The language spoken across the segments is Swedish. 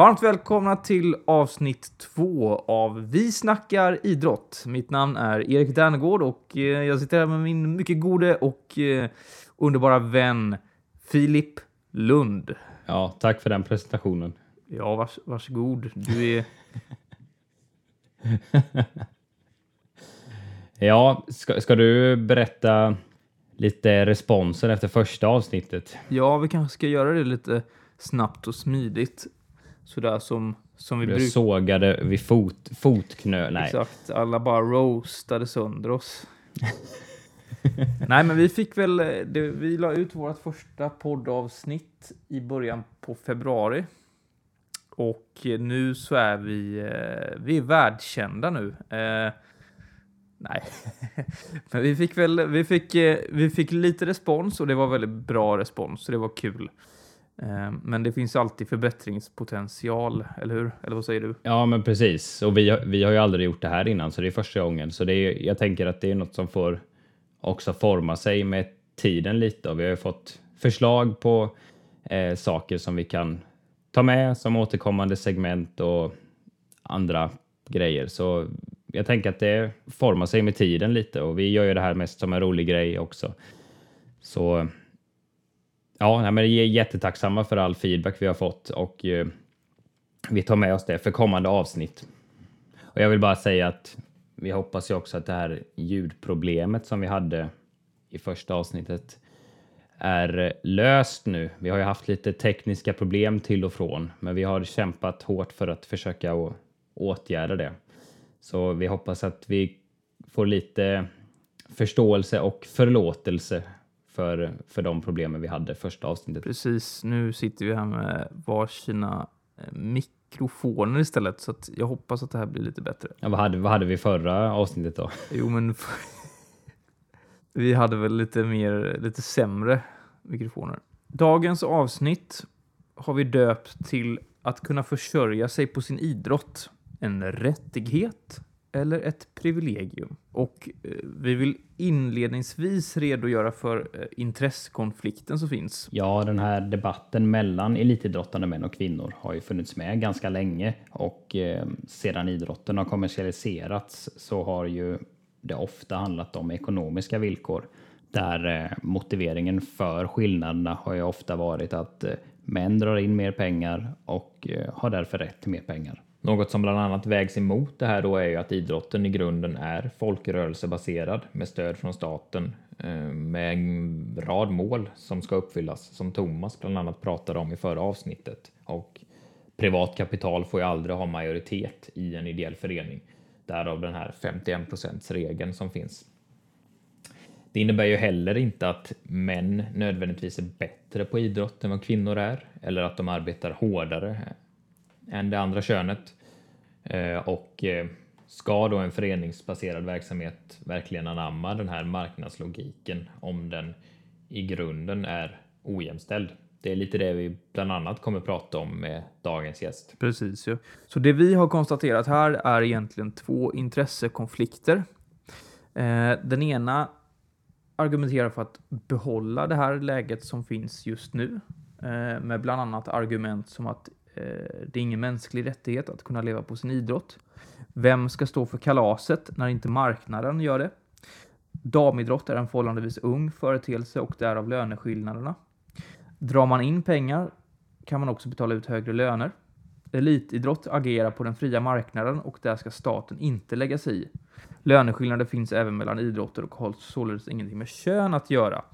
Varmt välkomna till avsnitt två av Vi snackar idrott. Mitt namn är Erik Dernegård och eh, jag sitter här med min mycket gode och eh, underbara vän Filip Lund. Ja, tack för den presentationen. Ja, vars, varsågod. Du är... ja, ska, ska du berätta lite responsen efter första avsnittet? Ja, vi kanske ska göra det lite snabbt och smidigt. Sådär som, som vi brukar. sågade vid fot, fotknö... Nej. Exakt, alla bara roastade sönder oss. Nej, men vi fick väl, det, vi la ut vårt första poddavsnitt i början på februari. Och nu så är vi, eh, vi är världskända nu. Eh, nej, men vi fick väl, vi fick, eh, vi fick lite respons och det var väldigt bra respons, så det var kul. Ehm, men det finns alltid förbättringspotential, eller hur? Eller vad säger du? Ja, men precis. Och vi, har- vi har ju aldrig gjort det här innan, så det är första gången. Så det är, jag tänker att det är något som får också forma sig med tiden lite. Och vi har ju fått förslag på eh, saker som vi kan ta med som återkommande segment och andra grejer. Så jag tänker att det formar sig med tiden lite och vi gör ju det här mest som en rolig grej också. Så ja, nej, men vi är jättetacksamma för all feedback vi har fått och eh, vi tar med oss det för kommande avsnitt. Och jag vill bara säga att vi hoppas ju också att det här ljudproblemet som vi hade i första avsnittet är eh, löst nu. Vi har ju haft lite tekniska problem till och från, men vi har kämpat hårt för att försöka åtgärda det. Så vi hoppas att vi får lite förståelse och förlåtelse för, för de problemen vi hade första avsnittet. Precis, nu sitter vi här med varsina eh, mikrofoner istället, så jag hoppas att det här blir lite bättre. Ja, vad, hade, vad hade vi förra avsnittet då? Jo, men vi hade väl lite mer, lite sämre mikrofoner. Dagens avsnitt har vi döpt till att kunna försörja sig på sin idrott. En rättighet eller ett privilegium. Och eh, vi vill inledningsvis redogöra för eh, intressekonflikten som finns. Ja, den här debatten mellan elitidrottande män och kvinnor har ju funnits med ganska länge och eh, sedan idrotten har kommersialiserats så har ju det ofta handlat om ekonomiska villkor där motiveringen för skillnaderna har ju ofta varit att män drar in mer pengar och har därför rätt till mer pengar. Något som bland annat vägs emot det här då är ju att idrotten i grunden är folkrörelsebaserad med stöd från staten eh, med en rad mål som ska uppfyllas som Thomas bland annat pratade om i förra avsnittet. Och privat kapital får ju aldrig ha majoritet i en ideell förening. Därav den här 51 regeln som finns. Det innebär ju heller inte att män nödvändigtvis är bättre på idrott än vad kvinnor är eller att de arbetar hårdare än det andra könet. Eh, och eh, ska då en föreningsbaserad verksamhet verkligen anamma den här marknadslogiken om den i grunden är ojämställd? Det är lite det vi bland annat kommer prata om med dagens gäst. Precis. Ja. Så det vi har konstaterat här är egentligen två intressekonflikter. Eh, den ena argumenterar för att behålla det här läget som finns just nu med bland annat argument som att Eh, det är ingen mänsklig rättighet att kunna leva på sin idrott. Vem ska stå för kalaset när inte marknaden gör det? Damidrott är en förhållandevis ung företeelse och därav löneskillnaderna. Drar man in pengar kan man också betala ut högre löner. Elitidrott agerar på den fria marknaden och där ska staten inte lägga sig i. Löneskillnader finns även mellan idrotter och har således ingenting med kön att göra.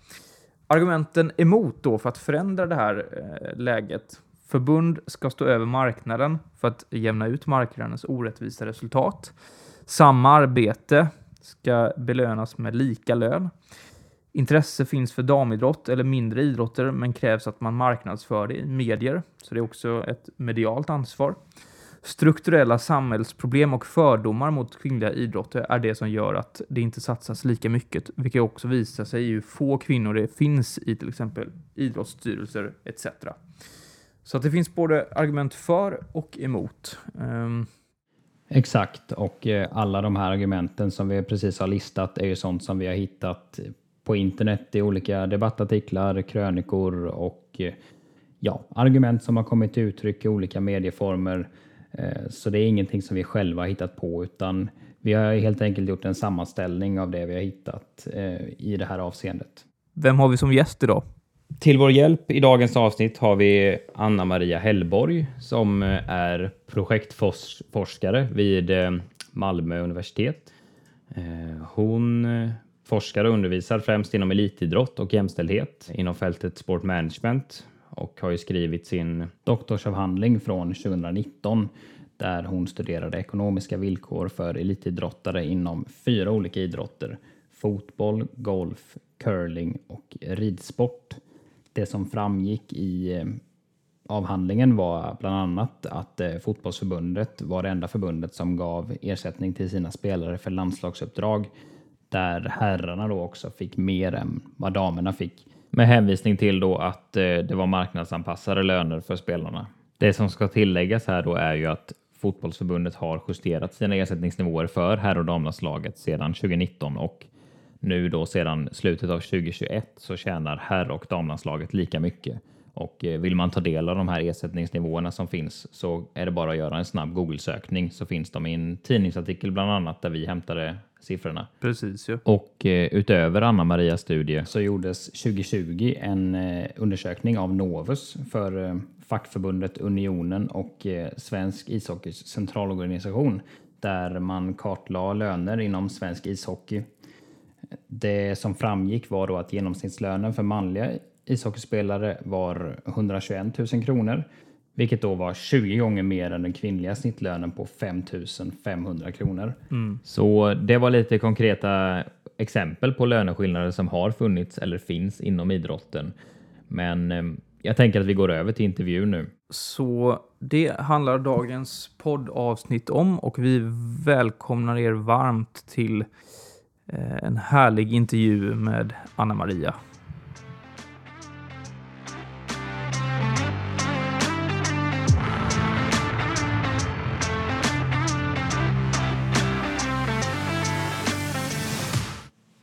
Argumenten emot då för att förändra det här eh, läget. Förbund ska stå över marknaden för att jämna ut marknadens orättvisa resultat. Samma arbete ska belönas med lika lön. Intresse finns för damidrott eller mindre idrotter, men krävs att man marknadsför det i medier, så det är också ett medialt ansvar. Strukturella samhällsproblem och fördomar mot kvinnliga idrotter är det som gör att det inte satsas lika mycket, vilket också visar sig i hur få kvinnor det finns i till exempel idrottsstyrelser etc. Så att det finns både argument för och emot. Ehm, Exakt, och eh, alla de här argumenten som vi precis har listat är ju sånt som vi har hittat på internet i olika debattartiklar, krönikor och eh, ja, argument som har kommit till uttryck i olika medieformer. Eh, så det är ingenting som vi själva har hittat på utan vi har helt enkelt gjort en sammanställning av det vi har hittat i det här avseendet. Vem har vi som gäst idag? Till vår hjälp i dagens avsnitt har vi Anna Maria Hellborg som eh, är projektforskare vid eh, Malmö universitet. Eh, hon forskar och undervisar främst inom elitidrott och jämställdhet inom fältet sport management och har ju skrivit sin doktorsavhandling från 2019 där hon studerade ekonomiska villkor för elitidrottare inom fyra olika idrotter. Fotboll, golf, curling och ridsport. Det som framgick i eh, avhandlingen var bland annat att eh, fotbollsförbundet var det enda förbundet som gav ersättning till sina spelare för landslagsuppdrag där herrarna då också fick mer än vad damerna fick. Med hänvisning till då att eh, det var marknadsanpassade löner för spelarna. Det som ska tilläggas här då är ju att fotbollsförbundet har justerat sina ersättningsnivåer för herr och damlandslaget sedan 2019 och nu då sedan slutet av 2021 så tjänar herr och damlandslaget lika mycket. Och eh, vill man ta del av de här ersättningsnivåerna som finns så är det bara att göra en snabb Google-sökning så finns de i en tidningsartikel bland annat där vi hämtade siffrorna. Precis ja. Och eh, utöver Anna Marias studie så gjordes 2020 en eh, undersökning av Novus för eh, fackförbundet Unionen och Svensk ishockeys centralorganisation där man kartlade löner inom svensk ishockey. Det som framgick var då att genomsnittslönen för manliga ishockeyspelare var 121 000 kronor vilket då var 20 gånger mer än den kvinnliga snittlönen på 5 500 kronor. Mm. Så det var lite konkreta exempel på löneskillnader som har funnits eller finns inom idrotten. Men eh, jag tänker att vi går över till intervju nu. Så det handlar dagens poddavsnitt om och vi välkomnar er varmt till Eh, en härlig intervju med Anna Maria.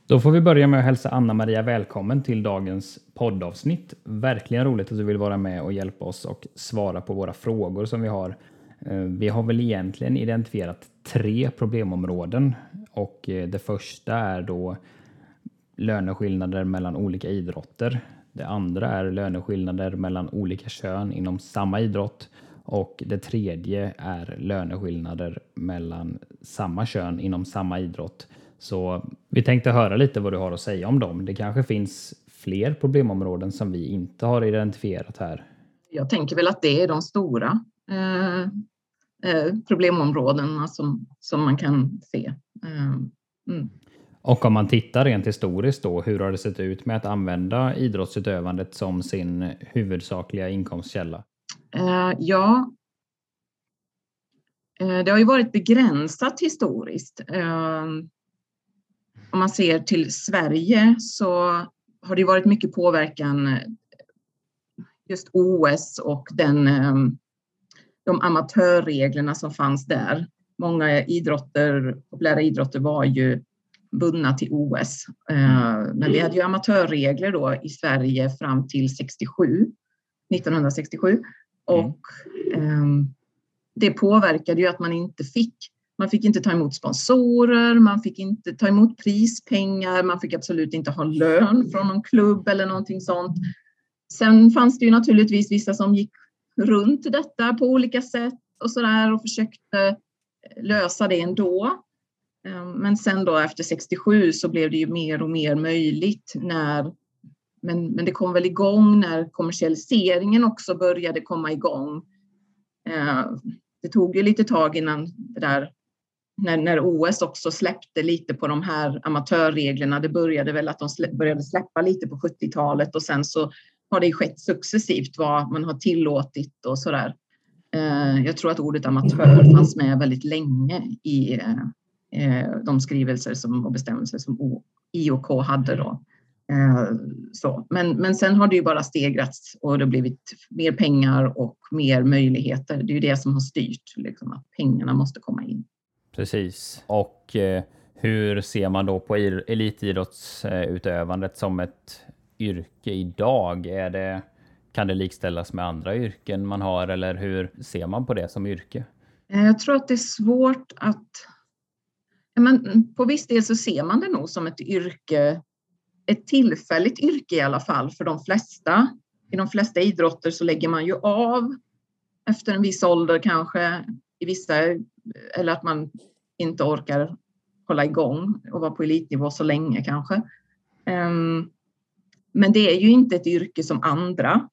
Då får vi börja med att hälsa Anna-Maria välkommen till dagens poddavsnitt. Verkligen roligt att du vill vara med och hjälpa oss och svara på våra frågor som vi har. Eh, vi har väl egentligen identifierat tre problemområden och eh, det första är då löneskillnader mellan olika idrotter. Det andra är löneskillnader mellan olika kön inom samma idrott och det tredje är löneskillnader mellan samma kön inom samma idrott. Så vi tänkte höra lite vad du har att säga om dem. Det kanske finns fler problemområden som vi inte har identifierat här. Jag tänker väl att det är de stora eh, problemområdena som, som man kan se. Eh, mm. Och om man tittar rent historiskt då, hur har det sett ut med att använda idrottsutövandet som sin huvudsakliga inkomstkälla? Eh, ja, eh, det har ju varit begränsat historiskt. Eh, om man ser till Sverige så har det varit mycket påverkan eh, just OS och den, de amatörreglerna som fanns där. Många idrotter, populära idrotter var ju bundna till OS. Eh, men vi hade ju amatörregler då i Sverige fram till 67, 1967 och mm. det påverkade ju att man inte fick man fick inte ta emot sponsorer, man fick inte ta emot prispengar, man fick absolut inte ha lön från någon klubb eller någonting sånt. Sen fanns det ju naturligtvis vissa som gick runt detta på olika sätt och så där och försökte eh, lösa det ändå. Ehm, men sen då efter 67 så blev det ju mer och mer möjligt när men, men det kom väl igång när kommersialiseringen också började komma igång. Ehm, det tog ju lite tag innan det där när, när OS också släppte lite på de här amatörreglerna. Det började väl att de släpp, började släppa lite på 70-talet och sen så har det skett successivt vad man har tillåtit och så där. Eh, jag tror att ordet amatör fanns med väldigt länge i eh, de skrivelser som, och bestämmelser som IOK hade då. Eh, så. Men, men sen har det ju bara stegrats och det har blivit mer pengar och mer möjligheter. Det är ju det som har styrt, liksom, att pengarna måste komma in. Precis. Och eh, hur ser man då på elitidrottsutövandet som ett yrke idag? Är det, kan det likställas med andra yrken man har eller hur ser man på det som yrke? Eh, jag tror att det är svårt att... Men på viss del så ser man det nog som ett yrke, ett tillfälligt yrke i alla fall för de flesta. I de flesta idrotter så lägger man ju av efter en viss ålder kanske, i vissa, eller att man inte orkar hålla igång och vara på elitnivå så länge kanske. Ehm, men det är ju inte ett yrke som andra.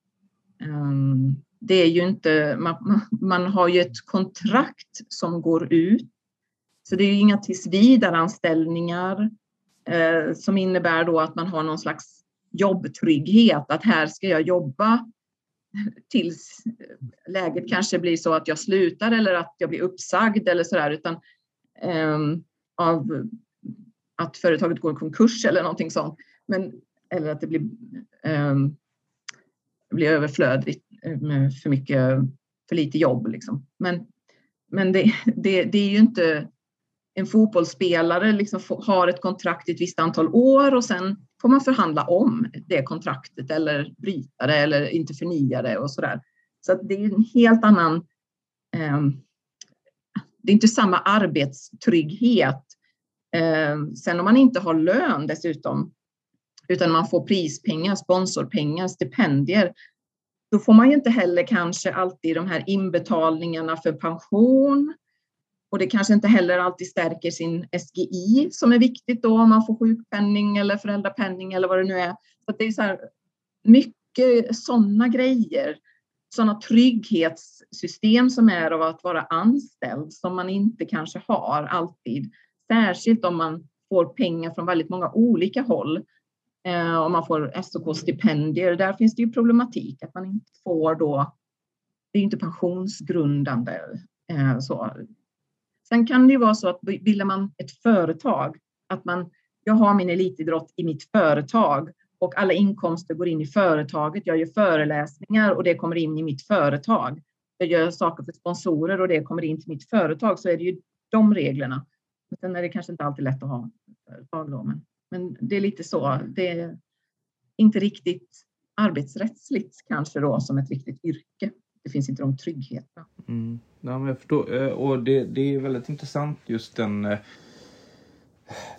Ehm, det är ju inte, man, man har ju ett kontrakt som går ut. Så det är ju inga tillsvidareanställningar eh, som innebär då att man har någon slags jobbtrygghet, att här ska jag jobba tills läget kanske blir så att jag slutar eller att jag blir uppsagd eller sådär, utan eh, av att företaget går i konkurs eller någonting sånt. Men, eller att det blir, um, blir överflödigt med för mycket, för lite jobb. Liksom. Men, men det, det, det är ju inte en fotbollsspelare liksom har ett kontrakt i ett visst antal år och sen får man förhandla om det kontraktet eller bryta det eller inte förnya det och sådär. Så att det är en helt annan... Eh, det är inte samma arbetstrygghet. Eh, sen om man inte har lön dessutom, utan man får prispengar, sponsorpengar, stipendier, då får man ju inte heller kanske alltid de här inbetalningarna för pension. Och det kanske inte heller alltid stärker sin SGI som är viktigt då om man får sjukpenning eller föräldrapenning eller vad det nu är. Så det är så här, mycket sådana grejer, sådana trygghetssystem som är av att vara anställd som man inte kanske har alltid. Särskilt om man får pengar från väldigt många olika håll eh, om man får SOK-stipendier. Där finns det ju problematik att man inte får då, det är inte pensionsgrundande. Eh, så. Sen kan det ju vara så att bildar man ett företag, att man, jag har min elitidrott i mitt företag och alla inkomster går in i företaget. Jag gör föreläsningar och det kommer in i mitt företag. Jag gör saker för sponsorer och det kommer in till mitt företag så är det ju de reglerna. Sen är det kanske inte alltid lätt att ha företag då, men men det är lite så. Det är inte riktigt arbetsrättsligt kanske då som ett riktigt yrke. Det finns inte de tryggheterna. Mm. Ja, men jag förstår. Eh, och det, det är väldigt intressant just den eh,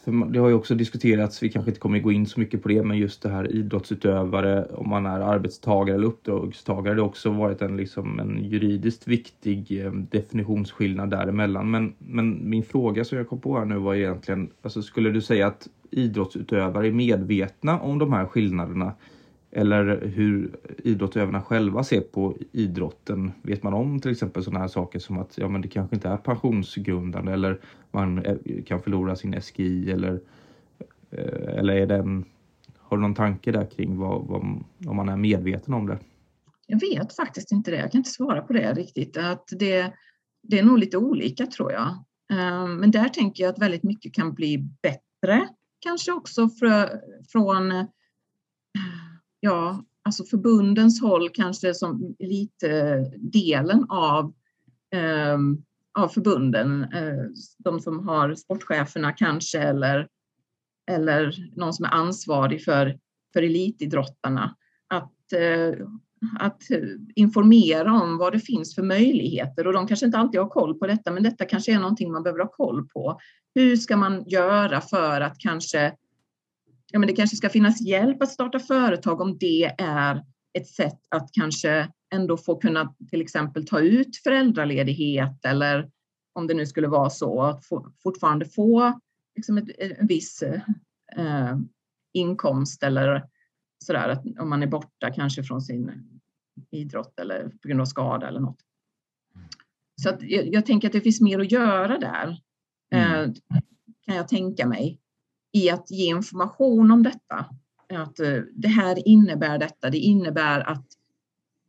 för det har ju också diskuterats, vi kanske inte kommer gå in så mycket på det, men just det här idrottsutövare, om man är arbetstagare eller uppdragstagare, det har också varit en, liksom, en juridiskt viktig eh, definitionsskillnad däremellan. Men, men min fråga som jag kom på här nu var egentligen, alltså skulle du säga att idrottsutövare är medvetna om de här skillnaderna? Eller hur idrottsutövarna själva ser på idrotten. Vet man om till exempel sådana här saker som att ja, men det kanske inte är pensionsgrundande eller man eh, kan förlora sin SGI eller, eh, eller är den, har du någon tanke där kring vad, vad, om man är medveten om det? Jag vet faktiskt inte det. Jag kan inte svara på det riktigt. Att det, det är nog lite olika tror jag. Eh, men där tänker jag att väldigt mycket kan bli bättre. Kanske också från ja, alltså förbundens håll kanske som elitdelen av, eh, av förbunden. Eh, de som har sportcheferna kanske eller, eller någon som är ansvarig för, för elitidrottarna. Att, eh, att eh, informera om vad det finns för möjligheter och de kanske inte alltid har koll på detta men detta kanske är någonting man behöver ha koll på. Hur ska man göra för att kanske ja, men det kanske ska finnas hjälp att starta företag om det är ett sätt att kanske ändå få kunna till exempel ta ut föräldraledighet eller om det nu skulle vara så att fortfarande få liksom ett, eh, en viss eh, inkomst eller sådär att om man är borta kanske från sin idrott eller på grund av skada eller något. Så att jag, jag tänker att det finns mer att göra där. Mm. Eh, kan jag tänka mig i att ge information om detta. Att eh, det här innebär detta. Det innebär att,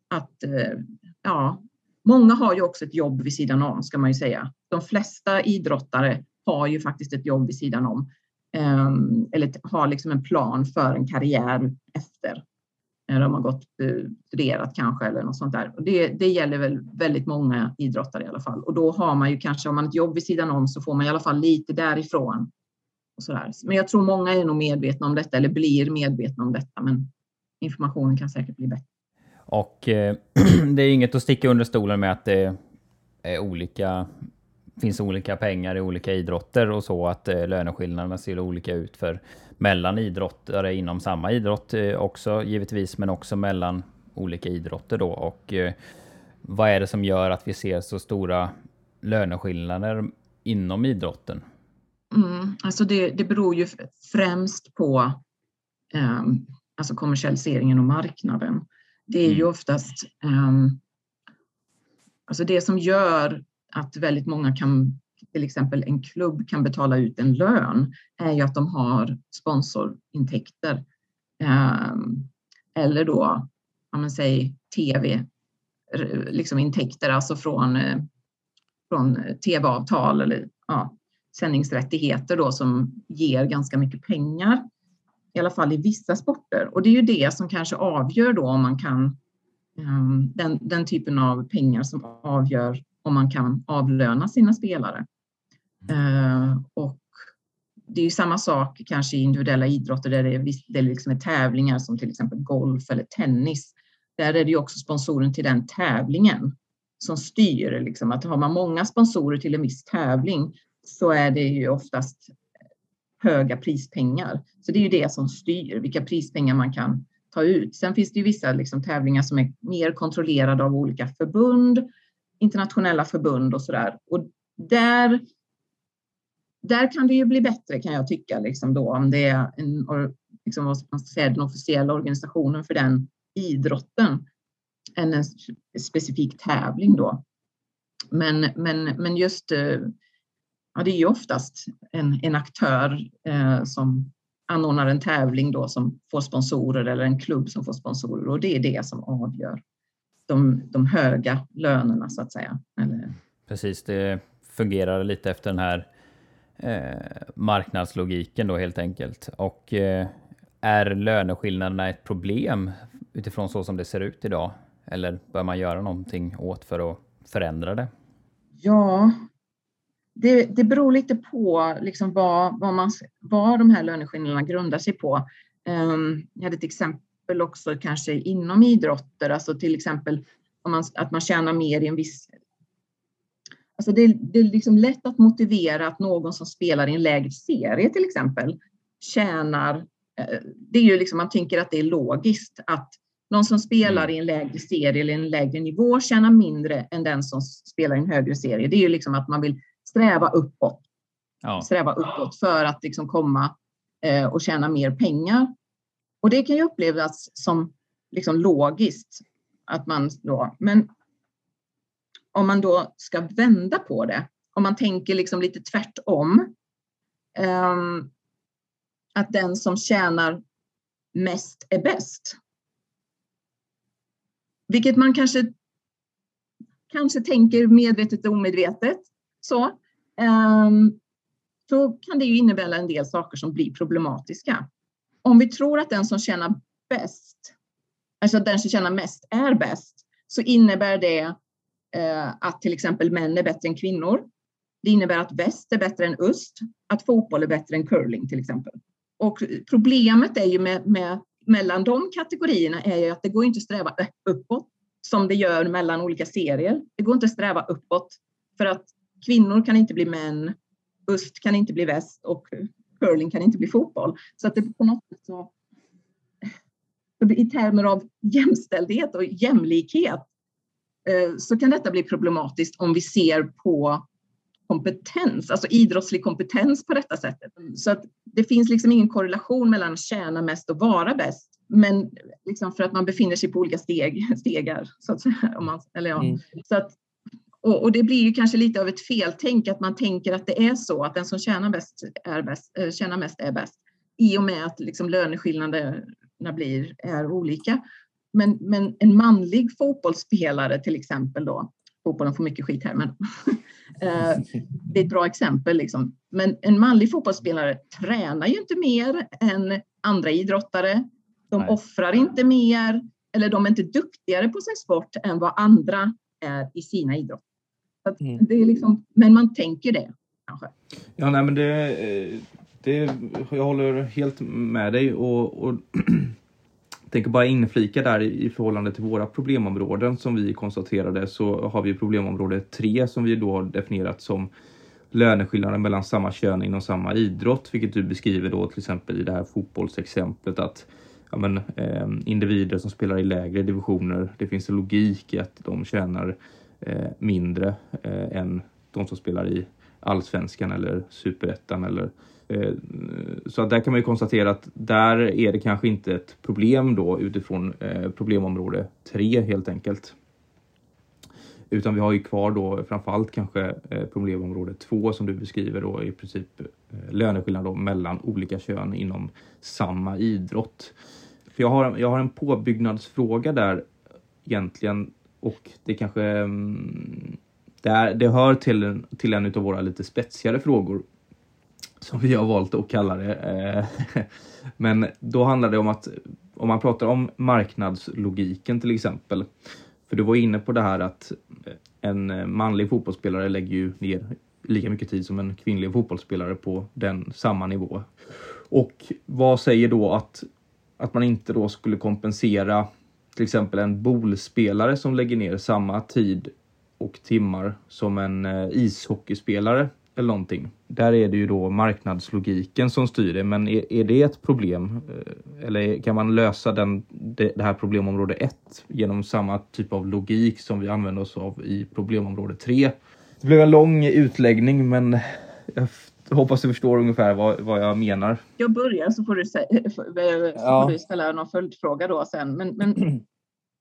att eh, ja, många har ju också ett jobb vid sidan om ska man ju säga. De flesta idrottare har ju faktiskt ett jobb vid sidan om. Ehm, eller har liksom en plan för en karriär efter. Eh, de har gått eh, studerat kanske eller något sånt där. Och det, det gäller väl väldigt många idrottare i alla fall. Och då har man ju kanske, om man har ett jobb vid sidan om så får man i alla fall lite därifrån och så där. Men jag tror många är nog medvetna om detta eller blir medvetna om detta, men informationen kan säkert bli bättre. Och eh, det är inget att sticka under stolen med att det är olika finns olika pengar i olika idrotter och så att eh, löneskillnaderna ser olika ut för mellan idrottare inom samma idrott eh, också givetvis, men också mellan olika idrotter då. Och eh, vad är det som gör att vi ser så stora löneskillnader inom idrotten? Mm, alltså det, det beror ju främst på eh, alltså kommersialiseringen och marknaden. Det är mm. ju oftast eh, alltså det som gör att väldigt många kan, till exempel en klubb kan betala ut en lön, är ju att de har sponsorintäkter. Ehm, eller då, om man säger tv, liksom intäkter, alltså från, eh, från tv-avtal eller ja, sändningsrättigheter då som ger ganska mycket pengar. I alla fall i vissa sporter. Och det är ju det som kanske avgör då om man kan ehm, den, den typen av pengar som avgör om man kan avlöna sina spelare. Eh, och det är ju samma sak kanske i individuella idrotter där det, är, det liksom är tävlingar som till exempel golf eller tennis. Där är det ju också sponsoren till den tävlingen som styr. Liksom. Att har man många sponsorer till en viss tävling så är det ju oftast höga prispengar. Så det är ju det som styr vilka prispengar man kan ta ut. Sen finns det ju vissa liksom tävlingar som är mer kontrollerade av olika förbund, internationella förbund och så där. Och där, där kan det ju bli bättre kan jag tycka, liksom då, om det är en, liksom, vad man säga, den officiella organisationen för den idrotten än en specifik tävling då. Men, men, men just eh, ja, det är ju oftast en, en aktör eh, som anordnar en tävling då som får sponsorer eller en klubb som får sponsorer och det är det som avgör de, de höga lönerna så att säga. Eller... Precis, det fungerar lite efter den här Eh, marknadslogiken då helt enkelt. Och eh, är löneskillnaderna ett problem utifrån så som det ser ut idag? Eller bör man göra någonting åt för att förändra det? Ja, det, det beror lite på liksom vad, vad, man, vad de här löneskillnaderna grundar sig på. Ehm, jag hade ett exempel också kanske inom idrotter, alltså till exempel om man, att man tjänar mer i en viss... Alltså det, det är liksom lätt att motivera att någon som spelar i en lägre serie till exempel tjänar... Eh, det är ju liksom, man tänker att det är logiskt att någon som spelar mm. i en lägre serie eller en lägre nivå tjänar mindre än den som spelar i en högre serie. Det är ju liksom att man vill sträva uppåt. Ja. Sträva uppåt för att liksom komma eh, och tjäna mer pengar. Och det kan ju upplevas som liksom logiskt att man då, men om man då ska vända på det, om man tänker liksom lite tvärtom, ehm, att den som tjänar mest är bäst. Vilket man kanske, kanske tänker medvetet och omedvetet så, ehm, um, så kan det ju innebära en del saker som blir problematiska. Om vi tror att den som tjänar bäst, alltså den som tjänar mest är bäst, så innebär det Eh, att till exempel män är bättre än kvinnor. Det innebär att väst är bättre än öst, att fotboll är bättre än curling till exempel. Och problemet är ju med, med mellan de kategorierna är ju att det går inte att sträva uppåt som det gör mellan olika serier. Det går inte att sträva uppåt för att kvinnor kan inte bli män, öst kan inte bli väst och curling kan inte bli fotboll. Så att det på något sätt så i termer av jämställdhet och jämlikhet så kan detta bli problematiskt om vi ser på kompetens, alltså idrottslig kompetens på detta sättet. Så att det finns liksom ingen korrelation mellan tjäna mest och vara bäst. Men liksom för att man befinner sig på olika steg, stegar. Så att, om man, eller ja. Mm. så att och, och, det blir ju kanske lite av ett feltänk att man tänker att det är så att den som tjänar, bäst är bäst, äh, tjänar mest är bäst i och med att liksom löneskillnaderna blir, är olika. Men, men en manlig fotbollsspelare till exempel då, fotbollen får mycket skit här, men eh, det är ett bra exempel. Liksom. Men en manlig fotbollsspelare tränar ju inte mer än andra idrottare. De Nej. offrar inte mer eller de är inte duktigare på sin sport än vad andra är i sina idrotter. Mm. Det är liksom, men man tänker det kanske. Ja, nej, men det, det, jag håller helt med dig och, och tänker bara inflika där i förhållande till våra problemområden som vi konstaterade så har vi problemområde 3 som vi då har definierat som löneskillnader mellan samma kön inom samma idrott, vilket du beskriver då till exempel i det här fotbollsexemplet att ja, men, eh, individer som spelar i lägre divisioner, det finns en logik i att de tjänar eh, mindre eh, än de som spelar i allsvenskan eller superettan eller eh, Eh, så att där kan man ju konstatera att där är det kanske inte ett problem då utifrån eh, problemområde 3 helt enkelt. Utan vi har ju kvar då framförallt kanske eh, problemområde 2 som du beskriver då i princip löneskillnad mellan olika kön inom samma idrott. För jag, har, jag har en påbyggnadsfråga där egentligen och det kanske mm, det, är, det hör till en, till en av våra lite spetsigare frågor som vi har valt att kalla det. Eh, men då handlar det om att om man pratar om marknadslogiken till exempel. För du var inne på det här att en manlig fotbollsspelare lägger ju ner lika mycket tid som en kvinnlig fotbollsspelare på den samma nivå. Och vad säger då att, att man inte då skulle kompensera till exempel en bolspelare som lägger ner samma tid och timmar som en eh, ishockeyspelare eller någonting. Där är det ju då marknadslogiken som styr det, men är, är det ett problem? Eh, eller kan man lösa den, det, det här problemområde 1 genom samma typ av logik som vi använder oss av i problemområde 3? Det blev en lång utläggning, men jag hoppas du förstår ungefär vad, vad jag menar. Jag börjar så får du, säga, så får du ställa någon följdfråga då sen. Men, men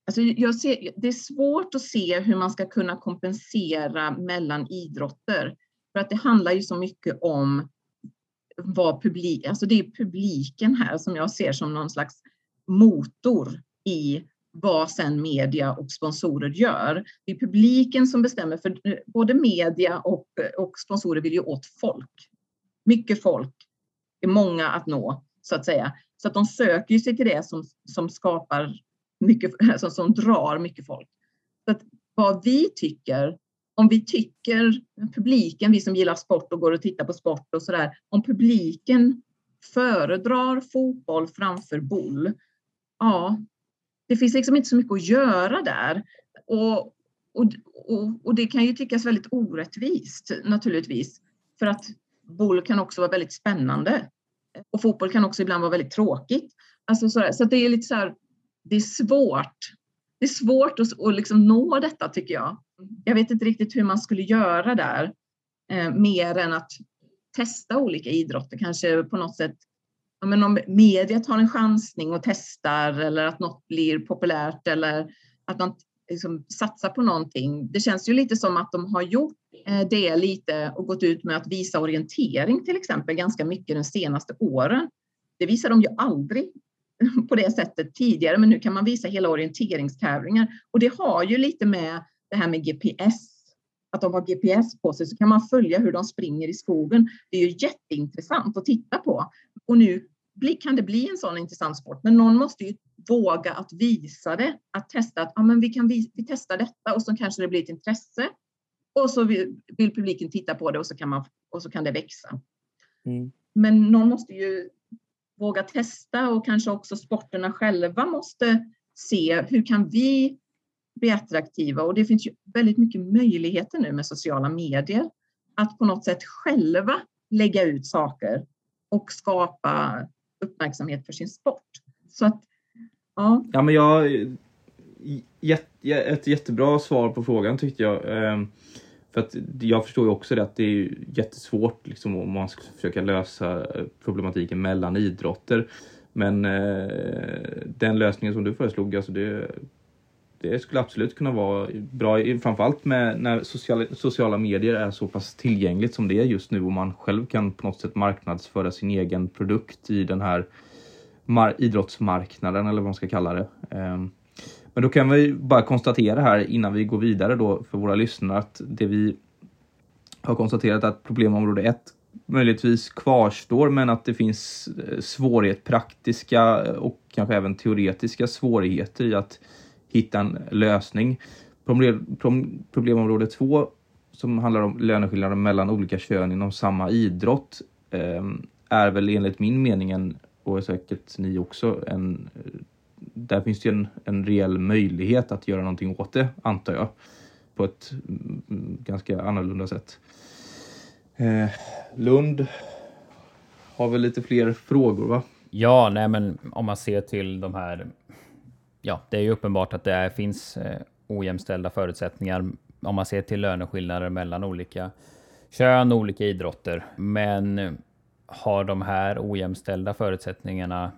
Alltså jag ser, det är svårt att se hur man ska kunna kompensera mellan idrotter. För att det handlar ju så mycket om vad publik, alltså det är publiken här som jag ser som någon slags motor i vad sen media och sponsorer gör. Det är publiken som bestämmer, för eh, både media och, och sponsorer vill ju åt folk. Mycket folk är många att nå, så att säga. Så att de söker sig till det som, som skapar mycket, alltså, som drar mycket folk. Så att vad vi tycker, om vi tycker, publiken, vi som gillar sport och går och tittar på sport och sådär, om publiken föredrar fotboll framför boll, ja, det finns liksom inte så mycket att göra där. Och, och, och, och det kan ju tyckas väldigt orättvist naturligtvis, för att boll kan också vara väldigt spännande. Och fotboll kan också ibland vara väldigt tråkigt. Alltså så, så det är lite så här, det är svårt. Det är svårt att, att liksom nå detta tycker jag. Jag vet inte riktigt hur man skulle göra där, eh, mer än att testa olika idrotter, kanske på något sätt ja, men om media tar en chansning och testar eller att något blir populärt eller att man liksom satsar på någonting. Det känns ju lite som att de har gjort eh, det lite och gått ut med att visa orientering till exempel ganska mycket de senaste åren. Det visar de ju aldrig på det sättet tidigare, men nu kan man visa hela orienteringstävlingar och det har ju lite med det här med GPS att de har GPS på sig så kan man följa hur de springer i skogen. Det är ju jätteintressant att titta på och nu kan det bli en sån intressant sport, men någon måste ju våga att visa det, att testa att ja, men vi kan vi, vi testar detta och så kanske det blir ett intresse och så vill, vill publiken titta på det och så kan man och så kan det växa. Mm. Men någon måste ju våga testa och kanske också sporterna själva måste se hur kan vi bli attraktiva? Och det finns ju väldigt mycket möjligheter nu med sociala medier att på något sätt själva lägga ut saker och skapa uppmärksamhet för sin sport. Så att, ja. Ja, men jag... Ett jättebra svar på frågan tyckte jag. Ehm, för att jag förstår ju också det att det är jättesvårt liksom, om man ska försöka lösa problematiken mellan idrotter. Men eh, den lösningen som du föreslog, alltså det, det skulle absolut kunna vara bra, framförallt med när sociala, sociala medier är så pass tillgängligt som det är just nu och man själv kan på något sätt marknadsföra sin egen produkt i den här idrottsmarknaden eller vad man ska kalla det. Ehm, men då kan vi bara konstatera här innan vi går vidare då för våra lyssnare att det vi har konstaterat att problemområde 1 möjligtvis kvarstår men att det finns eh, svårighet, praktiska och kanske även teoretiska svårigheter i att hitta en lösning. Problem, problemområde 2 som handlar om löneskillnader mellan olika kön inom samma idrott ehm, är väl enligt min mening en, och säkert ni också en där finns det en, en reell möjlighet att göra någonting åt det, antar jag. På ett mm, ganska annorlunda sätt. Eh, Lund har väl lite fler frågor va? Ja, nej men om man ser till de här... Ja, det är ju uppenbart att det är, finns eh, ojämställda förutsättningar om man ser till löneskillnader mellan olika kön och olika idrotter. Men eh, har de här ojämställda förutsättningarna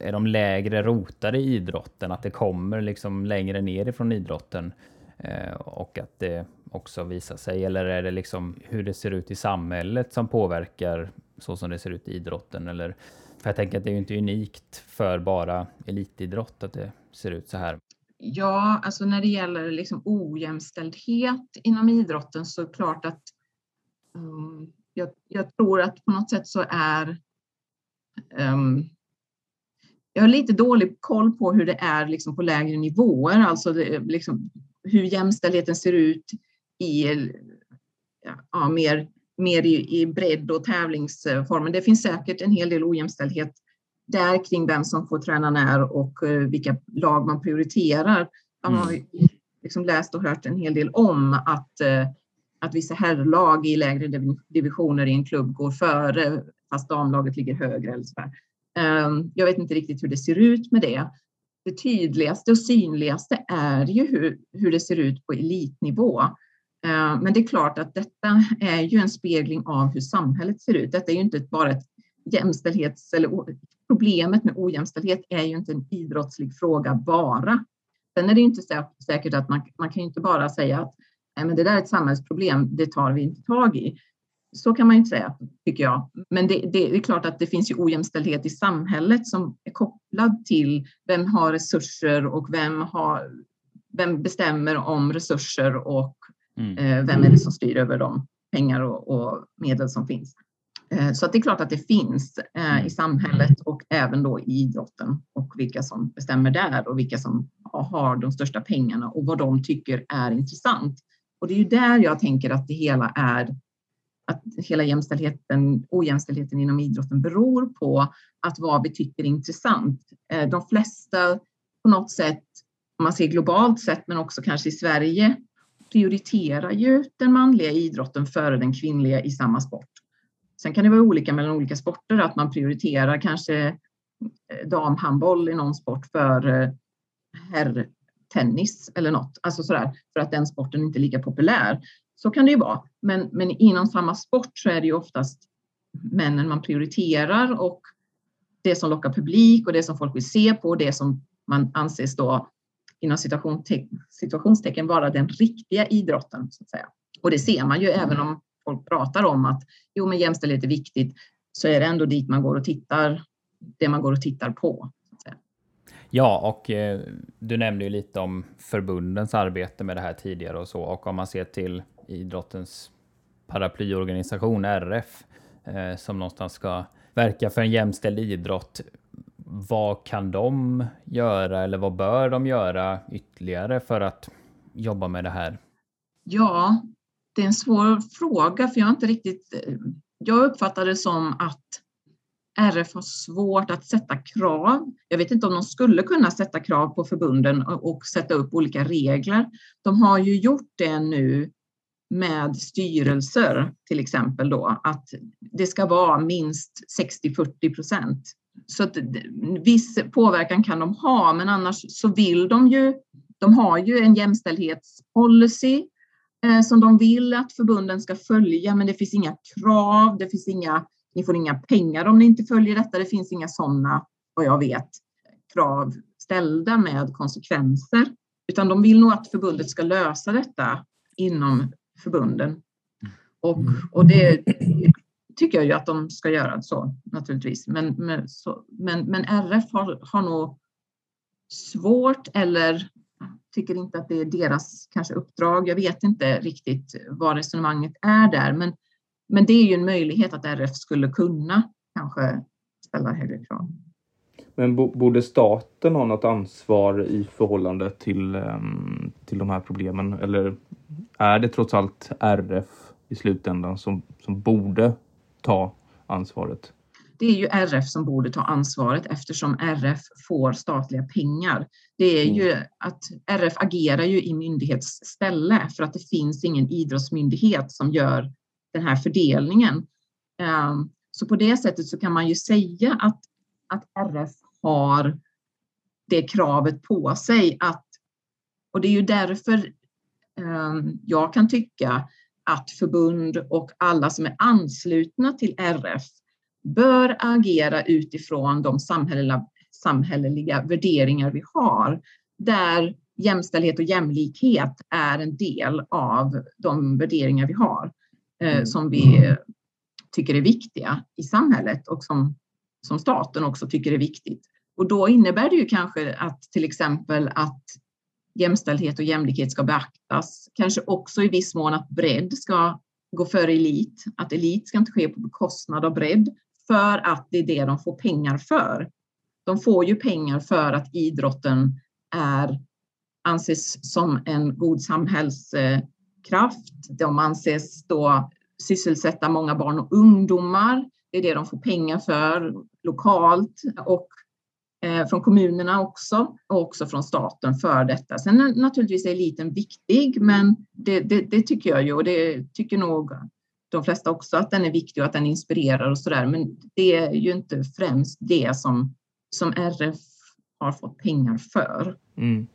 är de lägre rotade i idrotten? Att det kommer liksom längre ner ifrån idrotten eh, och att det också visar sig? Eller är det liksom hur det ser ut i samhället som påverkar så som det ser ut i idrotten? Eller, för jag tänker att det är ju inte unikt för bara elitidrott att det ser ut så här. Ja, alltså när det gäller liksom ojämställdhet inom idrotten så är det klart att um, jag, jag, tror att på något sätt så är um, jag har lite dålig koll på hur det är liksom på lägre nivåer, alltså det, liksom, hur jämställdheten ser ut i ja, mer, mer i, i bredd och tävlingsformen. Det finns säkert en hel del ojämställdhet där kring vem som får träna när och uh, vilka lag man prioriterar. Man har mm. liksom läst och hört en hel del om att, uh, att vissa herrlag i lägre divisioner i en klubb går före fast damlaget ligger högre. Eller så där. Ehm, jag vet inte riktigt hur det ser ut med det. Det tydligaste och synligaste är ju hur, hur det ser ut på elitnivå. Ehm, men det är klart att detta är ju en spegling av hur samhället ser ut. Detta är ju inte bara ett jämställdhets eller problemet med ojämställdhet är ju inte en idrottslig fråga bara. Sen är det inte säkert att man, man kan ju inte bara säga att Nej, men det där är ett samhällsproblem, det tar vi inte tag i. Så kan man inte säga, tycker jag. Men det, det, det, är klart att det finns ju ojämställdhet i samhället som är kopplad till vem har resurser och vem, har, vem bestämmer om resurser och mm. eh, vem är det som styr över de pengar och, och medel som finns. Eh, så att det är klart att det finns eh, i mm. samhället och även då i idrotten och vilka som bestämmer där och vilka som har de största pengarna och vad de tycker är intressant. Och det är ju där jag tänker att det hela är att hela jämställdheten, ojämställdheten inom idrotten beror på att vad vi tycker är intressant. Eh, de flesta på något sätt, om man ser globalt sett, men också kanske i Sverige, prioriterar ju den manliga idrotten före den kvinnliga i samma sport. Sen kan det vara olika mellan olika sporter, att man prioriterar kanske eh, damhandboll i någon sport för eh, herrtennis eller något, alltså sådär, för att den sporten inte är lika populär. Så kan det ju vara. Men, men inom samma sport så är det ju oftast männen man prioriterar och det som lockar publik och det som folk vill se på, det som man anses då inom situationstecken vara den riktiga idrotten. Så att säga. Och det ser man ju även om folk pratar om att jo, men jämställdhet är viktigt, så är det ändå dit man går och tittar, det man går och tittar på. Ja, och eh, du nämnde ju lite om förbundens arbete med det här tidigare och så. Och om man ser till idrottens paraplyorganisation RF eh, som någonstans ska verka för en jämställd idrott. Vad kan de göra eller vad bör de göra ytterligare för att jobba med det här? Ja, det är en svår fråga för jag har inte riktigt. Eh, jag uppfattar det som att RF har svårt att sätta krav. Jag vet inte om de skulle kunna sätta krav på förbunden och sätta upp olika regler. De har ju gjort det nu med styrelser till exempel då, att det ska vara minst 60-40 procent. Så att viss påverkan kan de ha, men annars så vill de ju, de har ju en jämställdhetspolicy Eh, som de vill att förbunden ska följa, men det finns inga krav, det finns inga, ni får inga pengar om ni inte följer detta, det finns inga sådana, vad jag vet, krav ställda med konsekvenser, utan de vill nog att förbundet ska lösa detta inom förbunden. Och, och det tycker jag ju att de ska göra så naturligtvis. Men, men, så, men, men RF har, har nog svårt eller tycker inte att det är deras kanske uppdrag. Jag vet inte riktigt vad resonemanget är där, men, men det är ju en möjlighet att RF skulle kunna kanske ställa högre krav. Men borde staten ha något ansvar i förhållande till, ehm, till de här problemen? Eller är det trots allt RF i slutändan som, som borde ta ansvaret? Det är ju RF som borde ta ansvaret eftersom RF får statliga pengar. Det är ju att RF agerar ju i myndighetsställe för att det finns ingen idrottsmyndighet som gör den här fördelningen. Ehm, så på det sättet så kan man ju säga att, att RF har det kravet på sig att, och det är ju därför ehm, jag kan tycka att förbund och alla som är anslutna till RF bör agera utifrån de samhälleliga, samhälleliga värderingar vi har, där jämställdhet och jämlikhet är en del av de värderingar vi har, eh, mm. som vi tycker är viktiga i samhället och som, som staten också tycker är viktigt. Och då innebär det ju kanske att till exempel att jämställdhet och jämlikhet ska beaktas. Kanske också i viss mån att bredd ska gå före elit. Att elit ska inte ske på bekostnad av bredd för att det är det de får pengar för. De får ju pengar för att idrotten är, anses som en god samhällskraft. De anses då sysselsätta många barn och ungdomar. Det är det de får pengar för lokalt och eh, från kommunerna också och också från staten för detta. Sen naturligtvis är eliten viktig, men det, det, det tycker jag ju och det tycker nog de flesta också att den är viktig och att den inspirerar och så där. Men det är ju inte främst det som, som RF har fått pengar för. Mm.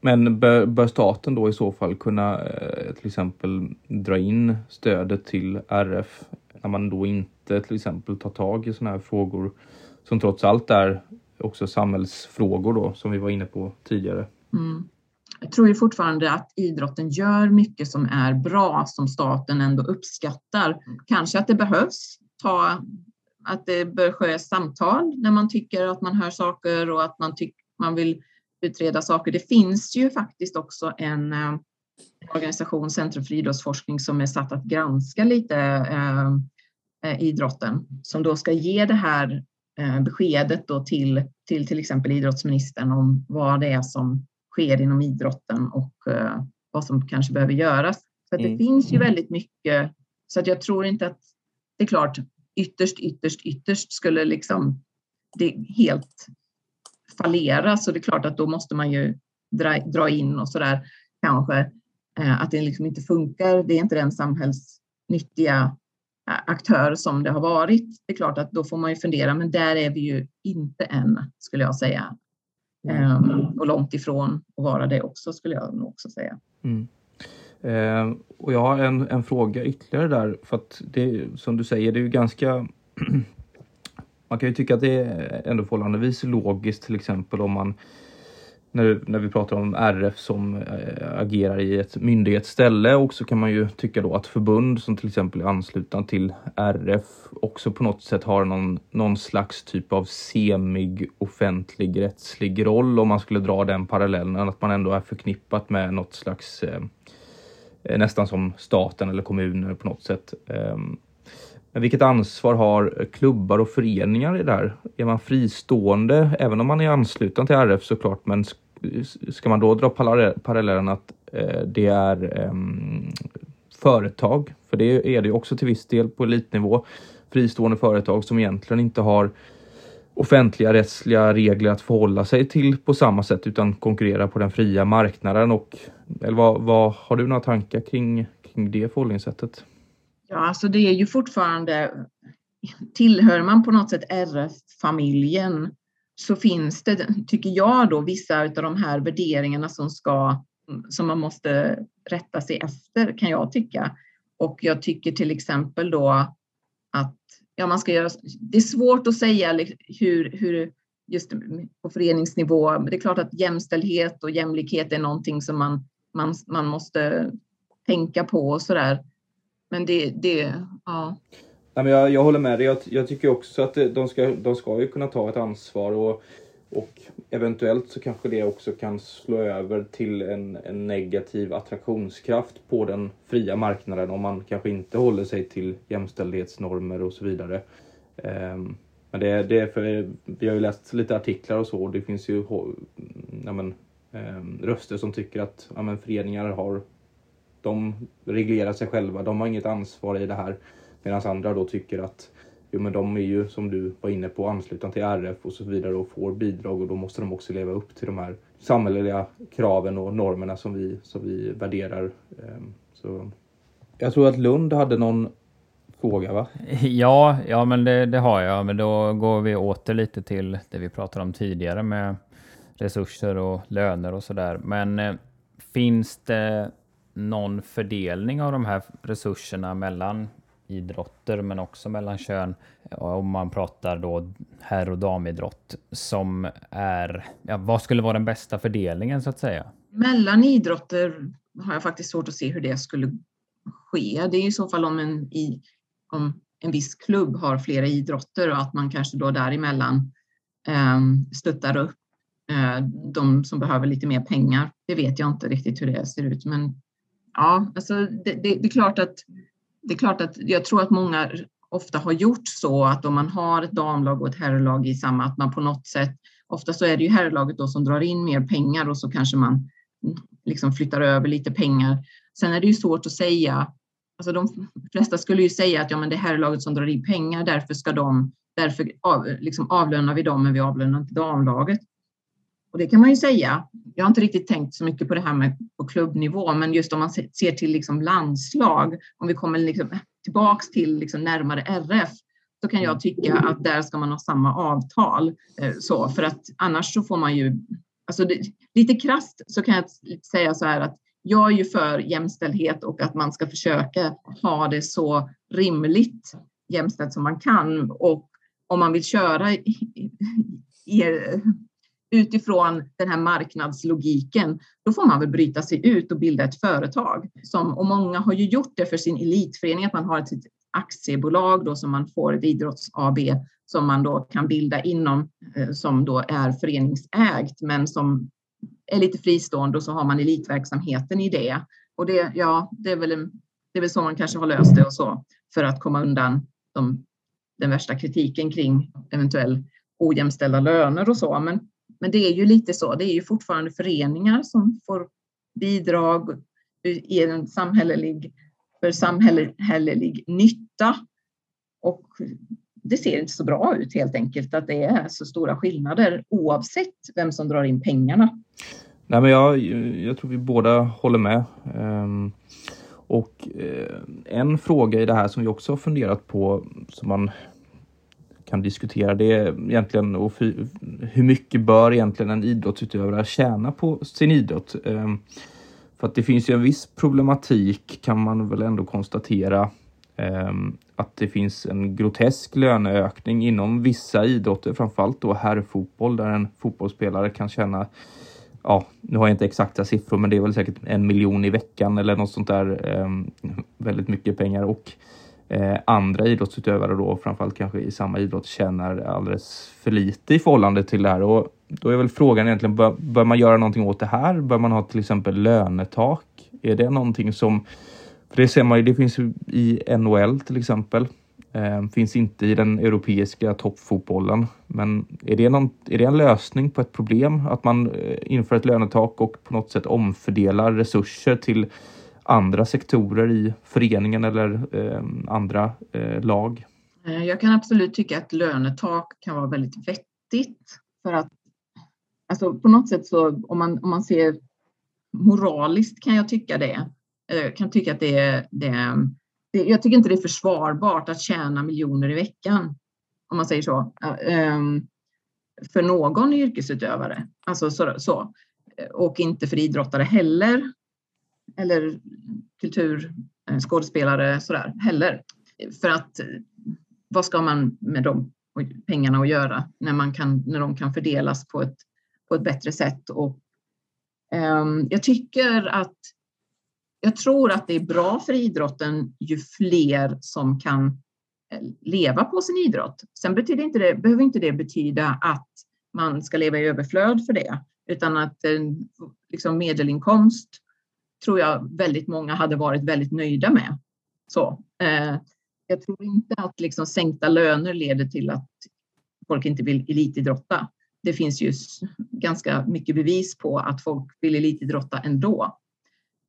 Men bör, bör, staten då i så fall kunna eh, till exempel dra in stödet till RF när man då inte till exempel tar tag i sådana här frågor som trots allt är också samhällsfrågor då som vi var inne på tidigare. Mm. Jag tror ju fortfarande att idrotten gör mycket som är bra som staten ändå uppskattar. Kanske att det behövs ta att det bör ske samtal när man tycker att man hör saker och att man, tyck, man vill utreda saker. Det finns ju faktiskt också en eh, organisation, Centrum för idrottsforskning, som är satt att granska lite eh, eh, idrotten, som då ska ge det här eh, beskedet då till, till till exempel idrottsministern om vad det är som sker inom idrotten och eh, vad som kanske behöver göras. Så det mm. finns ju väldigt mycket, så att jag tror inte att det är klart, ytterst, ytterst, ytterst skulle liksom det helt fallera. Så det är klart att då måste man ju dra, dra in och så där kanske eh, att det liksom inte funkar. Det är inte den samhällsnyttiga eh, aktör som det har varit. Det är klart att då får man ju fundera, men där är vi ju inte än skulle jag säga. Mm. Um, och långt ifrån att vara det också skulle jag nog också säga. Mm. Eh, och jag har en, en fråga ytterligare där för att det som du säger, det är ju ganska man kan ju tycka att det är ändå förhållandevis logiskt till exempel om man när, när vi pratar om RF som äh, agerar i ett myndighetsställe och så kan man ju tycka då att förbund som till exempel är anslutna till RF också på något sätt har någon, någon slags typ av semig offentlig rättslig roll om man skulle dra den parallellen att man ändå är förknippat med något slags äh, nästan som staten eller kommuner på något sätt. Ähm, men vilket ansvar har klubbar och föreningar i det här? Är man fristående, även om man är ansluten till RF såklart, men ska man då dra parallellen att eh, det är eh, företag? För det är det också till viss del på elitnivå. Fristående företag som egentligen inte har offentliga rättsliga regler att förhålla sig till på samma sätt utan konkurrerar på den fria marknaden. Och, eller vad, vad har du några tankar kring, kring det förhållningssättet? Ja, alltså det är ju fortfarande, tillhör man på något sätt RF-familjen så finns det, tycker jag då, vissa av de här värderingarna som ska, som man måste rätta sig efter kan jag tycka. Och jag tycker till exempel då att ja, man ska göra, det är svårt att säga hur, hur just på föreningsnivå, det är klart att jämställdhet och jämlikhet är någonting som man, man, man måste tänka på och så där. Men det, det ja. Nej, men jag, jag håller med dig. Jag, jag tycker också att de ska, de ska ju kunna ta ett ansvar och, och eventuellt så kanske det också kan slå över till en, en negativ attraktionskraft på den fria marknaden om man kanske inte håller sig till jämställdhetsnormer och så vidare. Um, men det, det är för, vi har ju läst lite artiklar och så och det finns ju ja, men, um, röster som tycker att ja, men, föreningar har de reglerar sig själva, de har inget ansvar i det här. Medan andra då tycker att jo men de är ju som du var inne på anslutna till RF och så vidare och får bidrag och då måste de också leva upp till de här samhälleliga kraven och normerna som vi, som vi värderar. Ehm, så jag tror att Lund hade någon fråga va? Ja, ja men det, det, har jag. Men då går vi åter lite till det vi pratade om tidigare med resurser och löner och sådär. Men eh, finns det någon fördelning av de här resurserna mellan idrotter men också mellan kön om man pratar då herr och damidrott som är, ja, vad skulle vara den bästa fördelningen så att säga? Mellan idrotter har jag faktiskt svårt att se hur det skulle ske. Det är i så fall om en, i, om en viss klubb har flera idrotter och att man kanske då däremellan eh, stöttar upp eh, de som behöver lite mer pengar. Det vet jag inte riktigt hur det ser ut, men ja, alltså det, det, det är klart att det är klart att jag tror att många ofta har gjort så att om man har ett damlag och ett herrlag i samma, att man på något sätt, ofta så är det ju herrlaget då som drar in mer pengar och så kanske man liksom flyttar över lite pengar. Sen är det ju svårt att säga, alltså de flesta skulle ju säga att ja, men det är herrlaget som drar in pengar, därför ska de, därför av, liksom avlönar vi dem, men vi avlönar inte damlaget. Och det kan man ju säga. Jag har inte riktigt tänkt så mycket på det här med på klubbnivå, men just om man ser till liksom landslag, om vi kommer liksom tillbaks till liksom närmare RF, så kan jag tycka att där ska man ha samma avtal. Eh, så, för att annars så får man ju, alltså det, lite krast så kan jag säga så här att jag är ju för jämställdhet och att man ska försöka ha det så rimligt jämställt som man kan. Och om man vill köra i, i, utifrån den här marknadslogiken, då får man väl bryta sig ut och bilda ett företag. Som, och många har ju gjort det för sin elitförening, att man har ett aktiebolag då som man får ett idrotts-AB som man då kan bilda inom, eh, som då är föreningsägt, men som är lite fristående och så har man elitverksamheten i det. Och det, ja, det är väl, det är väl så man kanske har löst det och så för att komma undan de, den värsta kritiken kring eventuell ojämställda löner och så. Men men det är ju lite så, det är ju fortfarande föreningar som får bidrag eh, i en samhällelig, för samhällelig nytta. Och det ser inte så bra ut helt enkelt att det är så stora skillnader oavsett vem som drar in pengarna. Nej, men jag, jag tror vi båda håller med. Um, och eh, en fråga i det här som vi också har funderat på som man kan diskutera det är egentligen och hur mycket bör egentligen en idrottsutövare tjäna på sin idrott? Ehm, för att det finns ju en viss problematik kan man väl ändå konstatera ehm, att det finns en grotesk löneökning inom vissa idrotter, framförallt då herrfotboll där en fotbollsspelare kan tjäna ja, nu har jag inte exakta siffror, men det är väl säkert en miljon i veckan eller något sånt där. Eh, väldigt mycket pengar och eh, andra idrottsutövare då, framförallt kanske i samma idrott, tjänar alldeles för lite i förhållande till det här. Och då är väl frågan egentligen, bör, bör man göra någonting åt det här? Bör man ha till exempel lönetak? Är det någonting som, för det ser man ju, det finns ju i NHL till exempel, eh, finns inte i den europeiska toppfotbollen. Men är det, någon, är det en lösning på ett problem att man eh, inför ett lönetak och på något sätt omfördelar resurser till andra sektorer i föreningen eller eh, andra eh, lag? Eh, jag kan absolut tycka att lönetak kan vara väldigt vettigt för att alltså på något sätt så om man, om man ser moraliskt kan jag tycka det. Eh, jag kan tycka att det, det, det, jag tycker inte det är försvarbart att tjäna miljoner i veckan om man säger så. Eh, ehm, för någon yrkesutövare, alltså så, så. Och inte för idrottare heller eller kulturskådespelare eh, sådär heller. För att eh, vad ska man med de pengarna att göra när, man kan, när de kan fördelas på ett, på ett bättre sätt? Och, um, jag tycker att jag tror att det är bra för idrotten ju fler som kan eh, leva på sin idrott. Sen betyder inte det, behöver inte det betyda att man ska leva i överflöd för det, utan att liksom medelinkomst tror jag väldigt många hade varit väldigt nöjda med. Så, eh, jag tror inte att liksom sänkta löner leder till att folk inte vill elitidrotta. Det finns ju ganska mycket bevis på att folk vill elitidrotta ändå,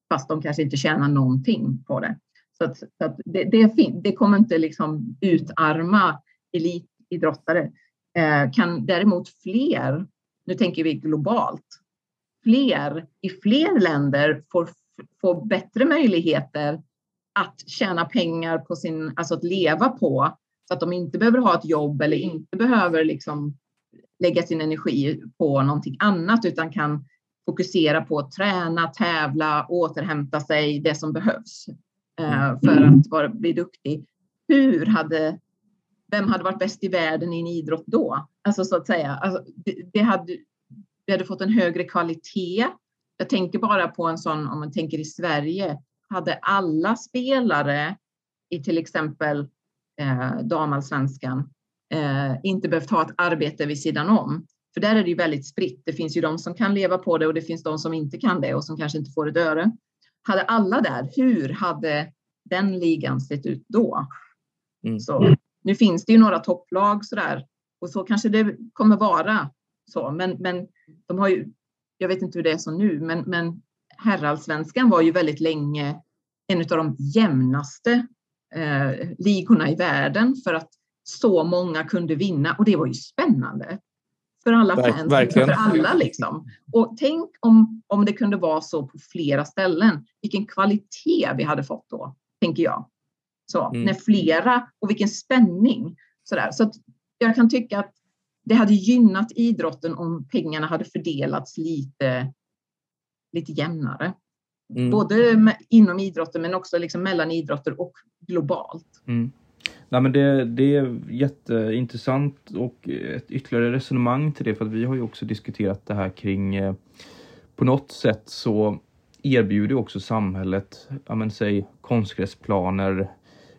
fast de kanske inte tjänar någonting på det. Så, att, så att det, det, det, kommer inte liksom utarma elitidrottare. Eh, kan däremot fler, nu tänker vi globalt, fler i fler länder får, får bättre möjligheter att tjäna pengar på sin, alltså att leva på, så att de inte behöver ha ett jobb eller inte behöver liksom lägga sin energi på någonting annat utan kan fokusera på att träna, tävla, återhämta sig, det som behövs eh, för att vara, bli duktig. Hur hade, vem hade varit bäst i världen i en idrott då? Alltså så att säga, alltså, det, det hade, vi hade fått en högre kvalitet. Jag tänker bara på en sån, om man tänker i Sverige, hade alla spelare i till exempel eh, damallsvenskan eh, inte behövt ha ett arbete vid sidan om. För där är det ju väldigt spritt. Det finns ju de som kan leva på det och det finns de som inte kan det och som kanske inte får ett öre. Hade alla där, hur hade den ligan sett ut då? Mm. Så, nu finns det ju några topplag sådär och så kanske det kommer vara så, men, men de har ju, jag vet inte hur det är så nu, men, men herrallsvenskan var ju väldigt länge en av de jämnaste eh, ligorna i världen för att så många kunde vinna och det var ju spännande för alla fans, Verkligen. för alla liksom. Och tänk om, om det kunde vara så på flera ställen, vilken kvalitet vi hade fått då, tänker jag. Så, mm. när flera, och vilken spänning. Sådär. Så jag kan tycka att det hade gynnat idrotten om pengarna hade fördelats lite, lite jämnare. Mm. Både med, inom idrotten men också liksom mellan idrotter och globalt. Mm. Nej, men det, det är jätteintressant och ett ytterligare resonemang till det för att vi har ju också diskuterat det här kring eh, på något sätt så erbjuder också samhället, ja men säg konstgräsplaner,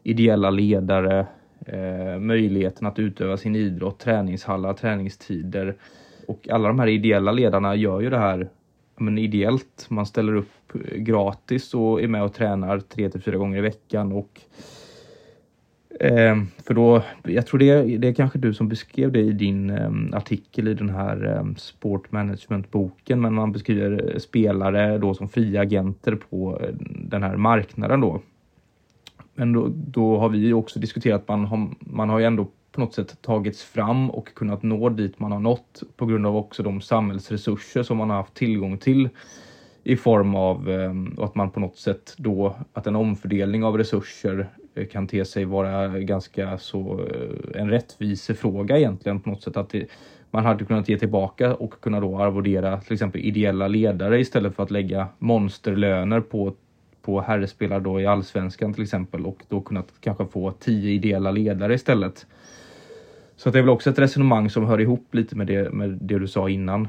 ideella ledare, eh, möjligheten att utöva sin idrott, träningshallar, träningstider. Och alla de här ideella ledarna gör ju det här men ideellt. Man ställer upp eh, gratis och är med och tränar tre till fyra gånger i veckan och Eh, för då, jag tror det, det är kanske du som beskrev det i din eh, artikel i den här eh, Sport Management-boken, men man beskriver eh, spelare då som fria agenter på eh, den här marknaden då. Men då, då har vi också diskuterat att man har, man har ju ändå på något sätt tagits fram och kunnat nå dit man har nått på grund av också de samhällsresurser som man har haft tillgång till i form av ehm, att man på något sätt då att en omfördelning av resurser eh, kan te sig vara ganska så eh, en rättvisefråga egentligen på något sätt. Att det, man hade kunnat ge tillbaka och kunna då arvodera till exempel ideella ledare istället för att lägga monsterlöner på på herrspelare då i allsvenskan till exempel och då kunnat kanske få tio ideella ledare istället. Så det är väl också ett resonemang som hör ihop lite med det, med det du sa innan.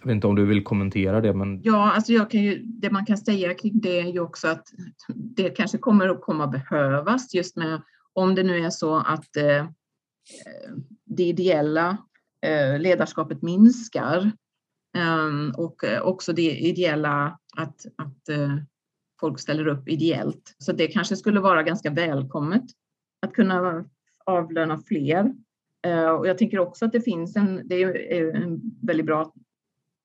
Jag vet inte om du vill kommentera det? Men... Ja, alltså jag kan ju, det man kan säga kring det är ju också att det kanske kommer att komma behövas just med om det nu är så att eh, eh det ideella eh, ledarskapet minskar ehm, eh, och också det ideella att, att eh, folk ställer upp ideellt. Så det kanske skulle vara ganska välkommet att kunna avlöna fler. Eh, och jag tänker också att det finns en, det är eh, en väldigt bra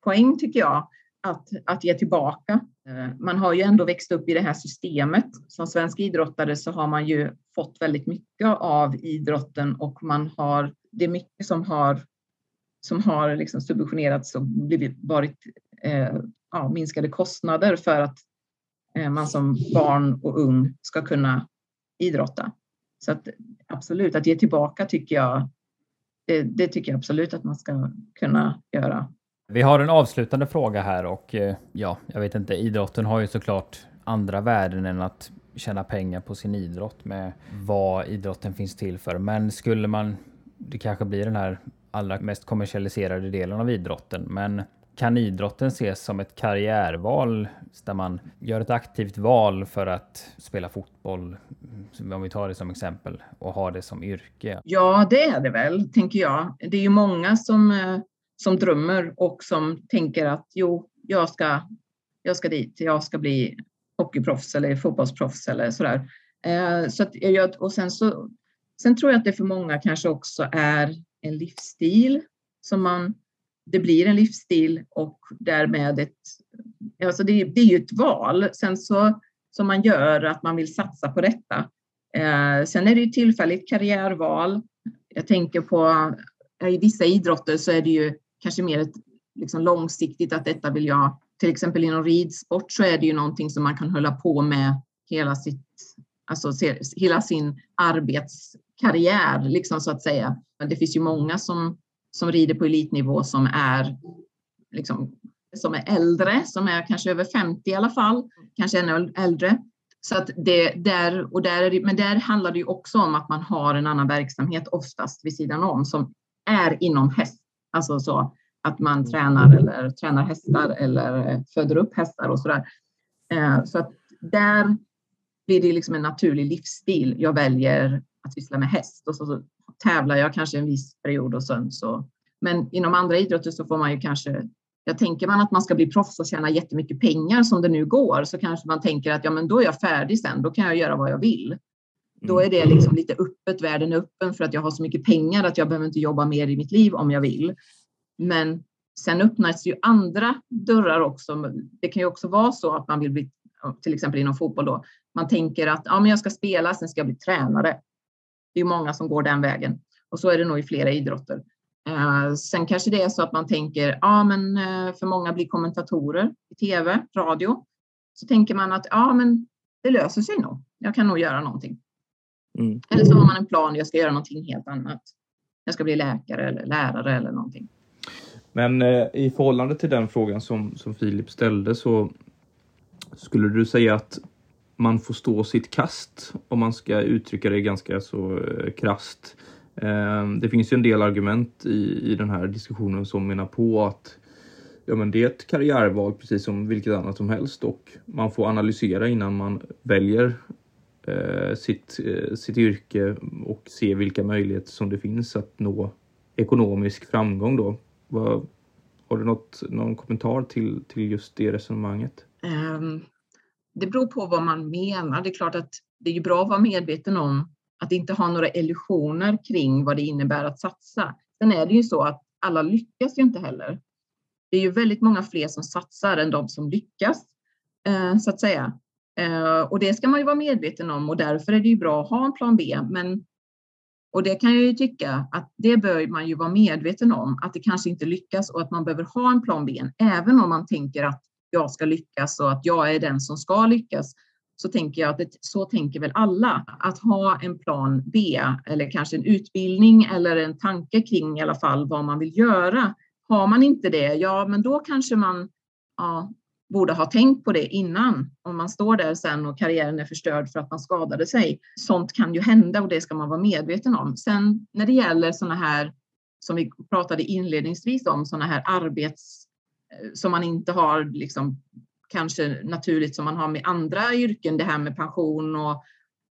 poäng tycker jag att, att ge tillbaka. Eh, man har ju ändå växt upp i det här systemet. Som svensk idrottare så har man ju fått väldigt mycket av idrotten och man har, det är mycket som har, som har liksom subventionerats och blivit, varit eh, ja, minskade kostnader för att Eh, man som barn och ung ska kunna idrotta. Så att absolut, att ge tillbaka tycker jag, det, det tycker jag absolut att man ska kunna göra. Vi har en avslutande fråga här och eh, ja, jag vet inte, idrotten har ju såklart andra värden än att tjäna pengar på sin idrott med vad idrotten finns till för. Men skulle man, det kanske blir den här allra mest kommersialiserade delen av idrotten, men kan idrotten ses som ett karriärval där man gör ett aktivt val för att spela fotboll, om vi tar det som exempel, och ha det som yrke? Ja, det är det väl, tänker jag. Det är ju många som eh, som drömmer och som tänker att jo, jag ska, jag ska dit, jag ska bli hockeyproffs eller fotbollsproffs eller sådär. Eh, så att jag, och sen, så, sen tror jag att det för många kanske också är en livsstil som man, det blir en livsstil och därmed ett, alltså det, det är ju ett val. Sen så som man gör att man vill satsa på detta. Eh, sen är det ju tillfälligt karriärval jag tänker på i vissa idrotter så är det ju kanske mer ett liksom långsiktigt att detta vill jag, till exempel inom ridsport så är det ju någonting som man kan hålla på med hela sitt, alltså hela sin arbetskarriär liksom så att säga. Men det finns ju många som, som rider på elitnivå som är liksom, som är äldre, som är kanske över 50 i alla fall, kanske ännu äldre. Så att det där, och där men där handlar det ju också om att man har en annan verksamhet oftast vid sidan om som är inom häst. Alltså så att man tränar eller tränar hästar eller eh, föder upp hästar och sådär. där. så att där blir det liksom en naturlig livsstil. Jag väljer att syssla med häst och så, så tävlar jag kanske en viss period och sen så. Men inom andra idrotter så får man ju kanske jag tänker man att man ska bli proffs och tjäna jättemycket pengar som det nu går så kanske man tänker att ja, men då är jag färdig sen. Då kan jag göra vad jag vill. Då är det mm. liksom lite öppet, världen är öppen för att jag har så mycket pengar att jag behöver inte jobba mer i mitt liv om jag vill. Men sen öppnas ju andra dörrar också. Det kan ju också vara så att man vill bli, till exempel inom fotboll då, man tänker att ja, men jag ska spela, sen ska jag bli tränare. Det är många som går den vägen och så är det nog i flera idrotter. Eh, sen kanske det är så att man tänker, ja men eh, för många blir kommentatorer i tv, radio. Så tänker man att ja men det löser sig nog. Jag kan nog göra någonting. Mm. Eller så har man en plan, jag ska göra någonting helt annat. Jag ska bli läkare eller lärare eller någonting. Men eh, i förhållande till den frågan som, som Filip ställde så skulle du säga att man får stå sitt kast om man ska uttrycka det ganska så eh, krast. Eh, det finns ju en del argument i, i den här diskussionen som menar på att ja, men det är ett karriärval precis som vilket annat som helst och man får analysera innan man väljer eh, sitt, eh, sitt yrke och se vilka möjligheter som det finns att nå ekonomisk framgång då. Var, har du något, någon kommentar till, till just det resonemanget? Um, det beror på vad man menar. Det är klart att det är bra att vara medveten om att inte ha några illusioner kring vad det innebär att satsa. Sen är det ju så att alla lyckas ju inte heller. Det är ju väldigt många fler som satsar än de som lyckas, eh, så att säga. Eh, och det ska man ju vara medveten om och därför är det ju bra att ha en plan B. Men, och det kan jag ju tycka att det bör man ju vara medveten om, att det kanske inte lyckas och att man behöver ha en plan B, även om man tänker att jag ska lyckas och att jag är den som ska lyckas så tänker jag att det, så tänker väl alla. Att ha en plan B eller kanske en utbildning eller en tanke kring i alla fall vad man vill göra. Har man inte det, ja men då kanske man ja, borde ha tänkt på det innan. Om man står där sen och karriären är förstörd för att man skadade sig. Sånt kan ju hända och det ska man vara medveten om. Sen när det gäller sådana här som vi pratade inledningsvis om, sådana här arbets Eh, som man inte har liksom kanske naturligt som man har med andra yrken, det här med pension och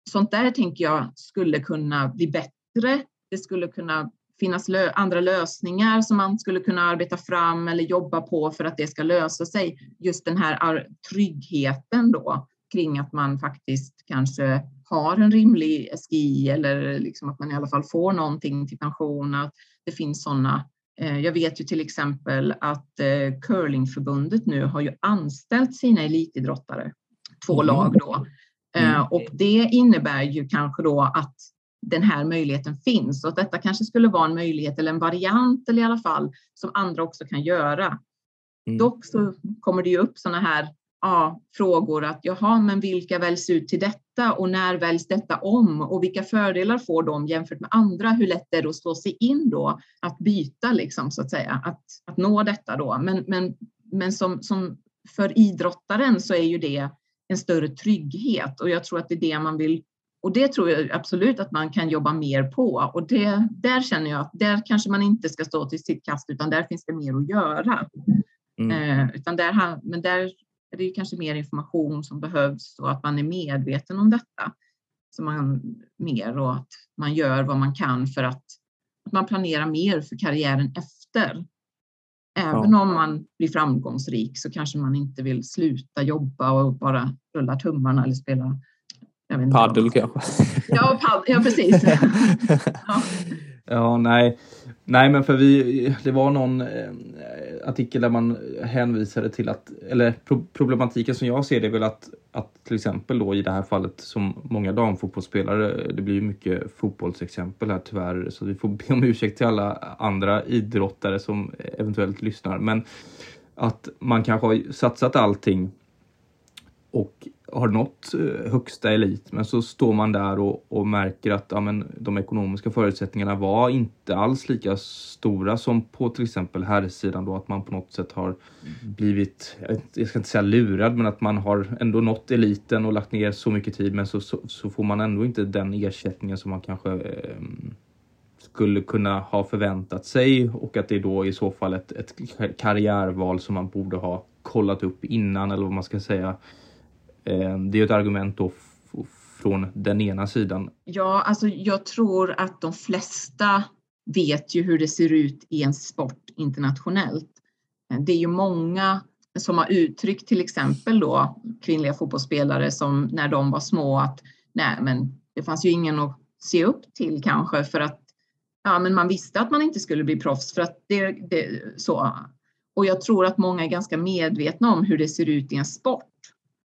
sånt där tänker jag skulle kunna bli bättre. Det skulle kunna finnas lö andra lösningar som man skulle kunna arbeta fram eller jobba på för att det ska lösa sig. Just den här tryggheten då kring att man faktiskt kanske har en rimlig SGI eller liksom att man i alla fall får någonting till pension. Att det finns sådana jag vet ju till exempel att eh, curlingförbundet nu har ju anställt sina elitidrottare, två mm. lag då. Eh, mm. Och det innebär ju kanske då att den här möjligheten finns och att detta kanske skulle vara en möjlighet eller en variant eller i alla fall som andra också kan göra. Mm. Dock så kommer det ju upp sådana här ja, frågor att jaha, men vilka väljs ut till detta och när väljs detta om och vilka fördelar får de jämfört med andra? Hur lätt är det att slå sig in då? Att byta liksom så att säga, att, att nå detta då. Men, men, men som, som för idrottaren så är ju det en större trygghet och jag tror att det är det man vill och det tror jag absolut att man kan jobba mer på och det, där känner jag att där kanske man inte ska stå till sitt kast utan där finns det mer att göra. Mm. Eh, utan där, men där det är kanske mer information som behövs och att man är medveten om detta. Så man mer och att man gör vad man kan för att, att man planerar mer för karriären efter. Även ja. om man blir framgångsrik så kanske man inte vill sluta jobba och bara rulla tummarna eller spela Paddel kanske? Ja, paddel, ja precis. ja. Ja, nej. Nej, men för vi, det var någon eh, artikel där man hänvisade till att, eller pro problematiken som jag ser det är väl att, att till exempel då i det här fallet som många damfotbollsspelare, det blir ju mycket fotbollsexempel här tyvärr, så vi får be om ursäkt till alla andra idrottare som eventuellt lyssnar, men att man kanske har satsat allting och har nått eh, högsta elit, men så står man där och, och märker att ja, men, de ekonomiska förutsättningarna var inte alls lika stora som på till exempel herrsidan då, att man på något sätt har blivit, jag ska inte säga lurad, men att man har ändå nått eliten och lagt ner så mycket tid, men så, så, så får man ändå inte den ersättningen som man kanske eh, skulle kunna ha förväntat sig och att det är då i så fall ett, ett karriärval som man borde ha kollat upp innan eller vad man ska säga. Eh, det är ett argument då från den ena sidan. Ja, alltså jag tror att de flesta vet ju hur det ser ut i en sport internationellt. Ehm, det är ju många som har uttryckt till exempel då kvinnliga fotbollsspelare som när de var små att nej, men det fanns ju ingen att se upp till kanske för att ja, men man visste att man inte skulle bli proffs för att det, det så. Och jag tror att många är ganska medvetna om hur det ser ut i en sport.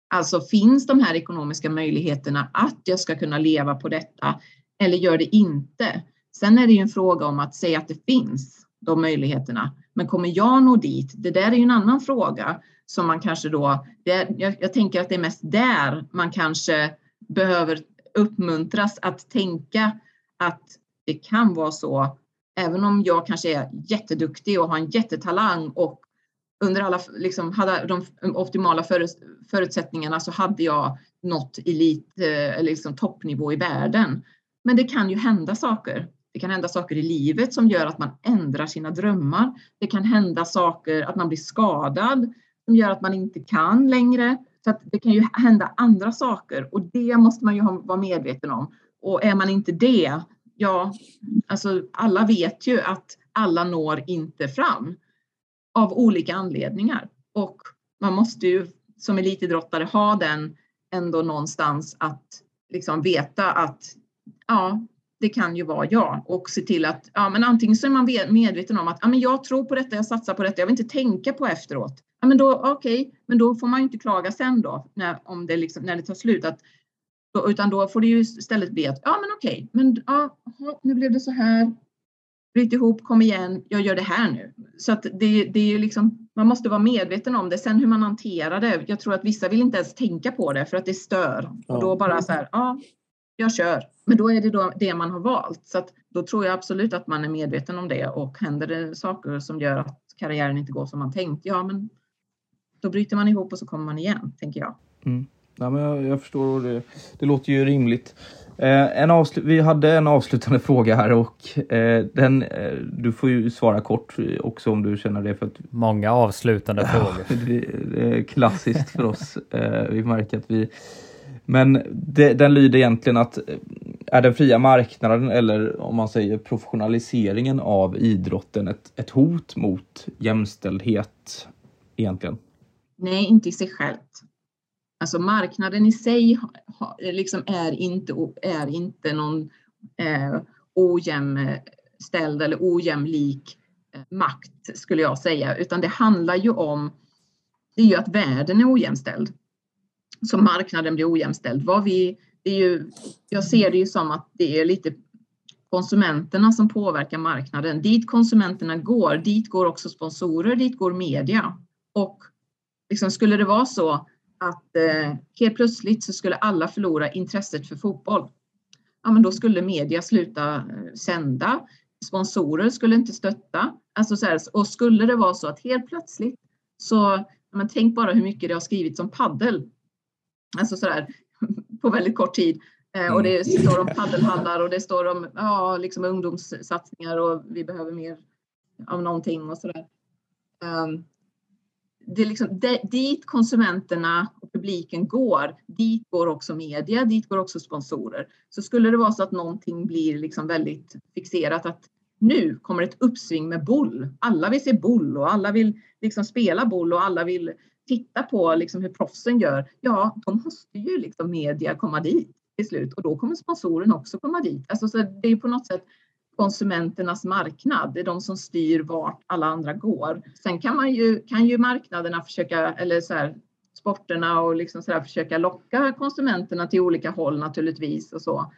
Alltså finns de här ekonomiska möjligheterna att jag ska kunna leva på detta eller gör det inte? Sen är det ju en fråga om att säga att det finns de möjligheterna. Men kommer jag nå dit? Det där är ju en annan fråga som man kanske då, det, jag, jag tänker att det är mest där man kanske behöver uppmuntras att tänka att det kan vara så, även om jag kanske är jätteduktig och har en jättetalang och under alla, liksom, hade de optimala förutsättningarna så hade jag nått elit eh, eller liksom toppnivå i världen. Men det kan ju hända saker. Det kan hända saker i livet som gör att man ändrar sina drömmar. Det kan hända saker, att man blir skadad som gör att man inte kan längre. Så att det kan ju hända andra saker och det måste man ju vara medveten om. Och är man inte det, ja, alltså alla vet ju att alla når inte fram av olika anledningar. Och man måste ju som elitidrottare ha den ändå någonstans att liksom veta att ja, det kan ju vara jag och se till att ja, men antingen så är man medveten om att ja, men jag tror på detta, jag satsar på detta, jag vill inte tänka på efteråt. Ja, men då okej, okay, men då får man ju inte klaga sen då när, om det liksom, när det tar slut. Att, utan då får det ju istället bli att ja, men okej, okay, men ja, nu blev det så här bryt ihop, kom igen, jag gör det här nu. Så att det, det är ju liksom, man måste vara medveten om det. Sen hur man hanterar det. Jag tror att vissa vill inte ens tänka på det för att det stör. Ja. Och då bara så här, ja, jag kör. Men då är det då det man har valt. Så att då tror jag absolut att man är medveten om det och händer det saker som gör att karriären inte går som man tänkt, ja men då bryter man ihop och så kommer man igen, tänker jag. Mm. Ja, men jag, jag förstår och det, det låter ju rimligt. Eh, en vi hade en avslutande fråga här och eh, den, eh, du får ju svara kort också om du känner det. För att, Många avslutande ja, frågor. Det, det, är klassiskt för oss. Eh, vi märker att vi... Men det, den lyder egentligen att eh, är den fria marknaden eller om man säger professionaliseringen av idrotten ett, ett hot mot jämställdhet egentligen? Nej, inte i sig självt. Alltså marknaden i sig liksom är, inte, är inte någon eh, ojämställd eller ojämlik eh, makt skulle jag säga, utan det handlar ju om det är ju att världen är ojämställd. Så marknaden blir ojämställd. Vad vi, det är ju, jag ser det ju som att det är lite konsumenterna som påverkar marknaden. Dit konsumenterna går, dit går också sponsorer, dit går media. Och liksom skulle det vara så att eh, helt plötsligt så skulle alla förlora intresset för fotboll. Ja, men då skulle media sluta eh, sända. Sponsorer skulle inte stötta. Alltså så här, och skulle det vara så att helt plötsligt så, men tänk bara hur mycket det har skrivits om paddel. Alltså så där, på väldigt kort tid. Eh, och det mm. står om paddelhallar och det står om ja, liksom ungdomssatsningar och vi behöver mer av någonting och sådär. Um, det är liksom, dit konsumenterna och publiken går, dit går också media, dit går också sponsorer. Så skulle det vara så att någonting blir liksom väldigt fixerat att nu kommer ett uppsving med boll. Alla vill se boll och alla vill liksom spela boll och alla vill titta på liksom hur proffsen gör. Ja, då måste ju liksom media komma dit till slut och då kommer sponsoren också komma dit. Alltså, så det är på något sätt konsumenternas marknad. Det är de som styr vart alla andra går. Sen kan man ju, kan ju marknaderna försöka, eller så här, sporterna och liksom så här, försöka locka konsumenterna till olika håll naturligtvis och så.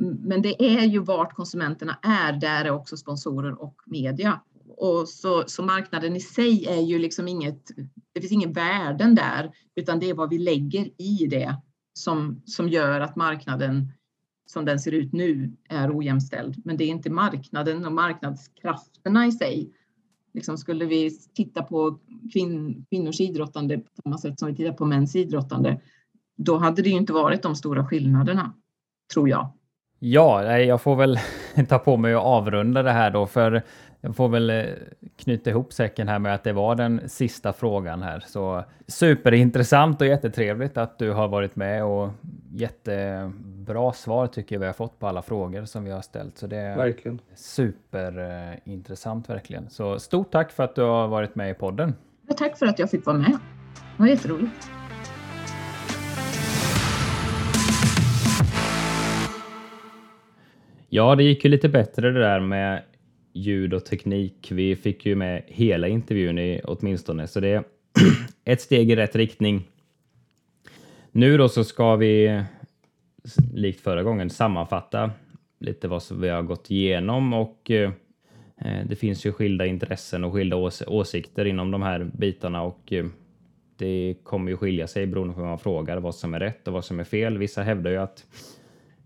Men det är ju vart konsumenterna är, där är också sponsorer och media. Och så, så marknaden i sig är ju liksom inget, det finns ingen värden där, utan det är vad vi lägger i det som, som gör att marknaden som den ser ut nu är ojämställd. Men det är inte marknaden och marknadskrafterna i sig. Liksom skulle vi titta på kvinn, kvinnors idrottande på samma sätt som vi tittar på mäns idrottande, då hade det ju inte varit de stora skillnaderna, tror jag. Ja, jag får väl ta på mig att avrunda det här då, för jag får väl eh, knyta ihop säcken här med att det var den sista frågan här. Så superintressant och jättetrevligt att du har varit med och jätte jättebra svar tycker jag vi har fått på alla frågor som vi har ställt. Så det är verkligen. superintressant verkligen. Så stort tack för att du har varit med i podden. Ja, tack för att jag fick vara med. Det var jätteroligt. Ja, det gick ju lite bättre det där med ljud och teknik. Vi fick ju med hela intervjun i, åtminstone, så det är ett steg i rätt riktning. Nu då så ska vi, likt förra gången, sammanfatta lite vad vi har gått igenom och eh, det finns ju skilda intressen och skilda ås åsikter inom de här bitarna och eh, det kommer ju skilja sig beroende på hur man frågar vad som är rätt och vad som är fel. Vissa hävdar ju att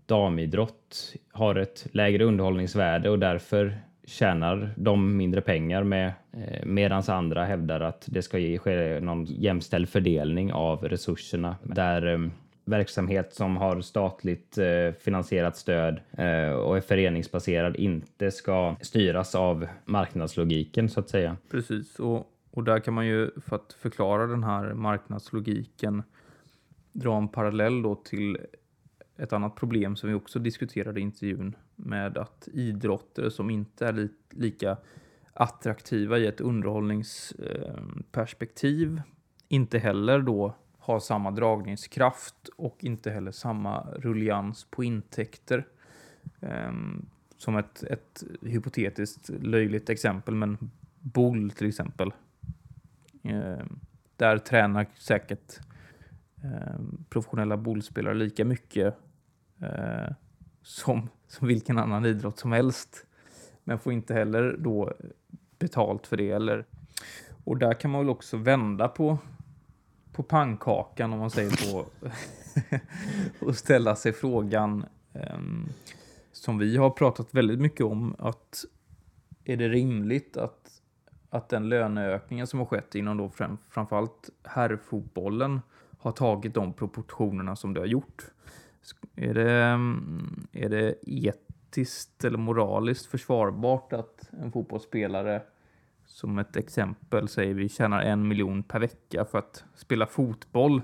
damidrott har ett lägre underhållningsvärde och därför tjänar de mindre pengar med eh, medans andra hävdar att det ska ge ske någon jämställd fördelning av resurserna där verksamhet som har statligt eh, finansierat stöd eh, och är föreningsbaserad inte ska styras av marknadslogiken så att säga. Precis, och, och där kan man ju för att förklara den här marknadslogiken dra en parallell då till ett annat problem som vi också diskuterade i intervjun med att idrotter som inte är li lika attraktiva i ett underhållningsperspektiv eh, inte heller då har samma dragningskraft och inte heller samma rullians på intäkter. Um, som ett, ett hypotetiskt löjligt exempel, men Bull till exempel. Um, där tränar säkert um, professionella bollspelare lika mycket uh, som, som vilken annan idrott som helst. Men får inte heller då betalt för det. Eller, och där kan man väl också vända på, på pannkakan om man säger så. och ställa sig frågan um, som vi har pratat väldigt mycket om. att Är det rimligt att, att den löneökningen som har skett inom då fram, framförallt herrfotbollen har tagit de proportionerna som det har gjort? Är det, ehm, är det etiskt eller moraliskt försvarbart att en fotbollsspelare som ett exempel säger vi tjänar en miljon per vecka för att spela fotboll.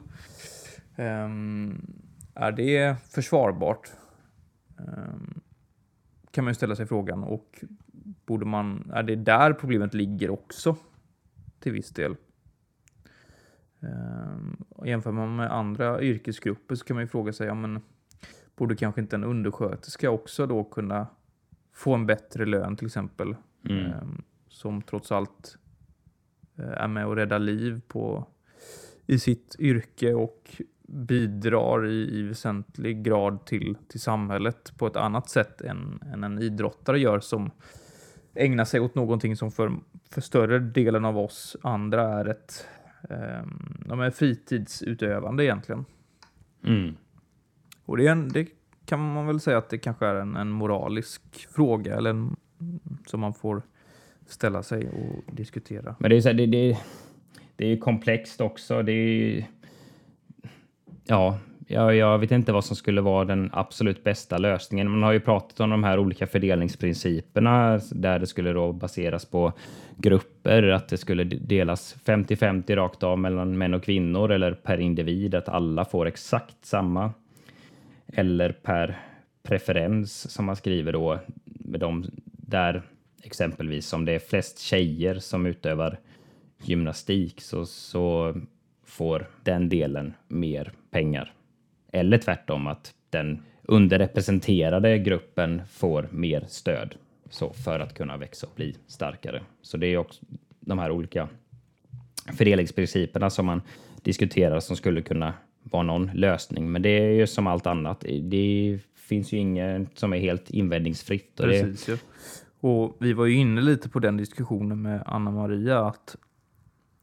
Um, är det försvarbart? Um, kan man ju ställa sig frågan och borde man, är det där problemet ligger också till viss del? Um, jämför man med andra yrkesgrupper så kan man ju fråga sig, ja men borde kanske inte en undersköterska också då kunna få en bättre lön till exempel? Mm. Eh, som trots allt eh, är med och räddar liv på, i sitt yrke och bidrar i, i väsentlig grad till, till samhället på ett annat sätt än, än en idrottare gör som ägnar sig åt någonting som för, för större delen av oss andra är ett eh, de är fritidsutövande egentligen. Mm. Och det, en, det, kan man väl säga att det kanske är en, en moralisk fråga eller en, som man får ställa sig och diskutera. Men det är, så här, det, det, det är komplext också. Det är, ja, jag, jag vet inte vad som skulle vara den absolut bästa lösningen. Man har ju pratat om de här olika fördelningsprinciperna där det skulle då baseras på grupper, att det skulle delas 50-50 rakt av mellan män och kvinnor eller per individ, att alla får exakt samma eller per preferens som man skriver då med de där exempelvis om det är flest tjejer som utövar gymnastik så, så får den delen mer pengar Eller tvärtom, att den underrepresenterade gruppen får mer stöd så för att kunna växa och bli starkare. Så det är också de här olika fördelningsprinciperna som man diskuterar som skulle kunna vara någon lösning. Men det är ju som allt annat. Det finns ju inget som är helt invändningsfritt. Och Precis, det... ja. Och vi var ju inne lite på den diskussionen med Anna Maria att,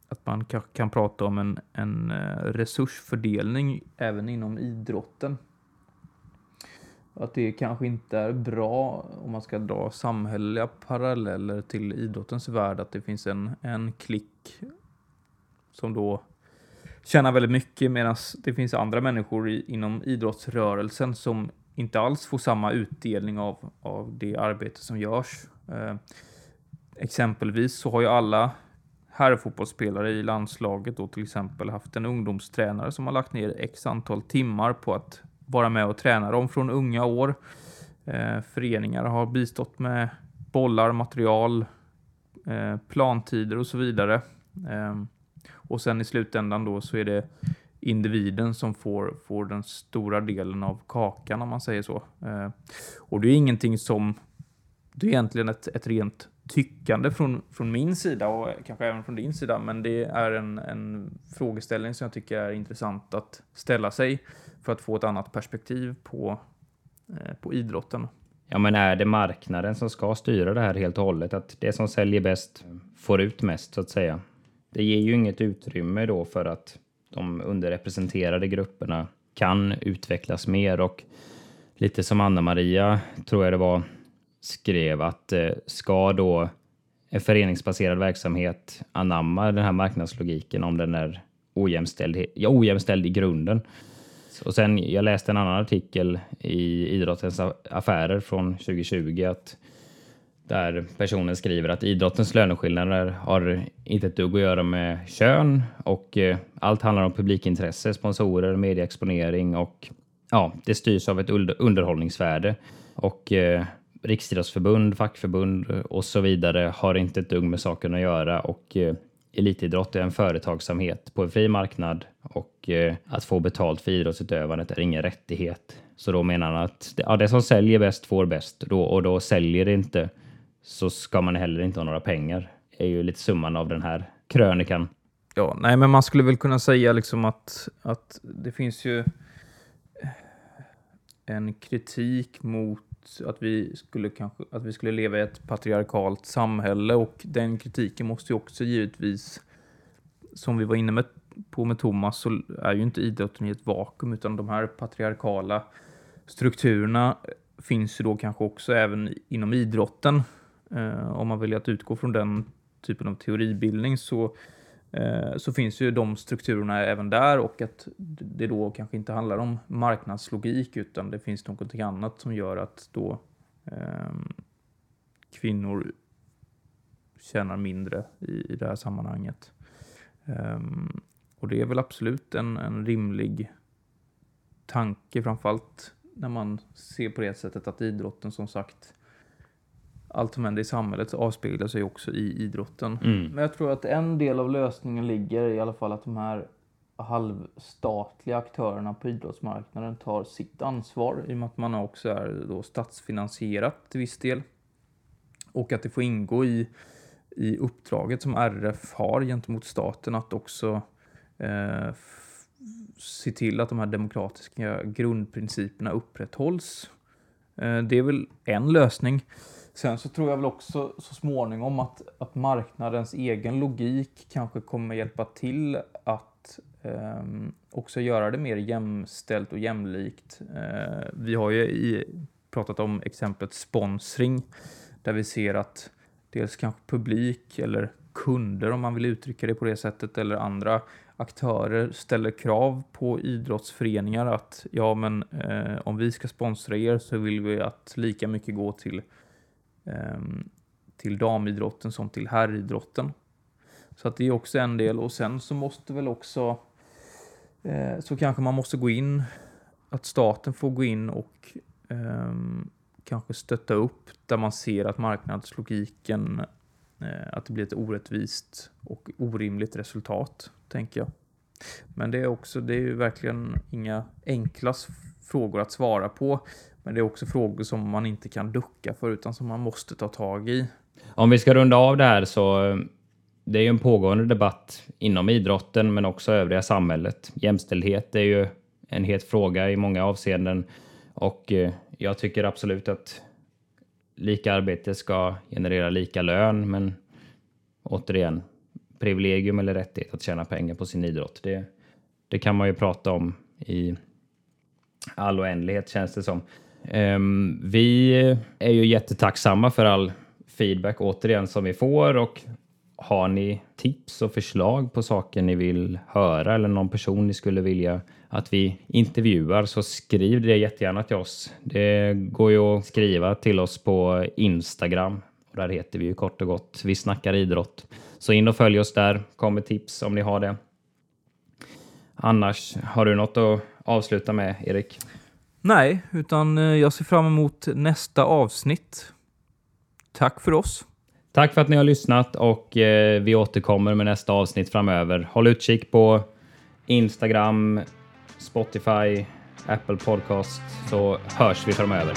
att man kan, kan prata om en, en eh, resursfördelning även inom idrotten. Att det kanske inte är bra om man ska dra samhälleliga paralleller till idrottens värld, att det finns en, en klick som då tjänar väldigt mycket medan det finns andra människor i, inom idrottsrörelsen som inte alls får samma utdelning av, av det arbete som görs. Eh, exempelvis så har ju alla herrfotbollsspelare i landslaget då till exempel haft en ungdomstränare som har lagt ner x antal timmar på att vara med och träna dem från unga år. Eh, föreningar har bistått med bollar, material, eh, plantider och så vidare. Eh, och sen i slutändan då så är det individen som får, får den stora delen av kakan om man säger så. Eh, och det är ingenting som, det är egentligen ett, ett rent tyckande från, från min sida och kanske även från din sida, men det är en, en frågeställning som jag tycker är intressant att ställa sig för att få ett annat perspektiv på, eh, på idrotten. Ja, men är det marknaden som ska styra det här helt och hållet? Att det som säljer bäst får ut mest, så att säga? Det ger ju inget utrymme då för att de underrepresenterade grupperna kan utvecklas mer och lite som Anna-Maria, tror jag det var, skrev att eh, ska då en föreningsbaserad verksamhet anamma den här marknadslogiken om den är ojämställd, ja, ojämställd i grunden. Och sen, jag läste en annan artikel i Idrottens affärer från 2020 att där personen skriver att idrottens löneskillnader har inte ett dugg att göra med kön och eh, allt handlar om publikintresse, sponsorer, medieexponering och ja, det styrs av ett underhållningsvärde. Och eh, Riksidrottsförbund, fackförbund och så vidare har inte ett dugg med saken att göra och eh, elitidrott är en företagsamhet på en fri marknad och eh, att få betalt för idrottsutövandet är ingen rättighet. Så då menar han att ja, det som säljer bäst får bäst då, och då säljer det inte så ska man heller inte ha några pengar. Det är ju lite summan av den här krönikan. Ja, nej, men man skulle väl kunna säga liksom att, att det finns ju en kritik mot att vi skulle kanske att vi skulle leva i ett patriarkalt samhälle och den kritiken måste ju också givetvis som vi var inne med, på med Thomas så är ju inte idrotten i ett vakuum utan de här patriarkala strukturerna finns ju då kanske också även inom idrotten Eh, om man väljer att utgå från den typen av teoribildning så, eh, så finns ju de strukturerna även där och att det då kanske inte handlar om marknadslogik utan det finns någonting annat som gör att då eh, kvinnor tjänar mindre i, i det här sammanhanget. Um, och det är väl absolut en, en rimlig tanke, framförallt när man ser på det sättet att idrotten som sagt allt som händer i samhället avspeglar sig också i idrotten. Mm. Men jag tror att en del av lösningen ligger i alla fall att de här halvstatliga aktörerna på idrottsmarknaden tar sitt ansvar i och med att man också är då statsfinansierat till viss del. Och att det får ingå i, i uppdraget som RF har gentemot staten att också eh, se till att de här demokratiska grundprinciperna upprätthålls. Eh, det är väl en lösning. Sen så tror jag väl också så småningom att, att marknadens egen logik kanske kommer hjälpa till att eh, också göra det mer jämställt och jämlikt. Eh, vi har ju i, pratat om exemplet sponsring där vi ser att dels kanske publik eller kunder om man vill uttrycka det på det sättet eller andra aktörer ställer krav på idrottsföreningar att ja men eh, om vi ska sponsra er så vill vi att lika mycket går till Ehm, till damidrotten som till herridrotten. Så att det är också en del och sen så måste väl också eh, så kanske man måste gå in, att staten får gå in och eh, kanske stötta upp där man ser att marknadslogiken, eh, att det blir ett orättvist och orimligt resultat, tänker jag. Men det är också, det är ju verkligen inga enkla frågor att svara på. Men det är också frågor som man inte kan ducka för utan som man måste ta tag i. Om vi ska runda av det här så eh, det är ju en pågående debatt inom idrotten men också övriga samhället. Jämställdhet är ju en het fråga i många avseenden och eh, jag tycker absolut att lika arbete ska generera lika lön men återigen privilegium eller rättighet att tjäna pengar på sin idrott. Det, det kan man ju prata om i all oändlighet känns det som. Um, vi är ju jättetacksamma för all feedback återigen som vi får och har ni tips och förslag på saker ni vill höra eller någon person ni skulle vilja att vi intervjuar så skriv det jättegärna till oss. Det går ju att skriva till oss på Instagram och där heter vi ju kort och gott Vi snackar idrott. Så in och följ oss där, kom med tips om ni har det. Annars, har du något att avsluta med, Erik? Nej, utan eh, jag ser fram emot nästa avsnitt. Tack för oss. Tack för att ni har lyssnat och eh, vi återkommer med nästa avsnitt framöver. Håll utkik på Instagram, Spotify, Apple Podcast så hörs vi framöver.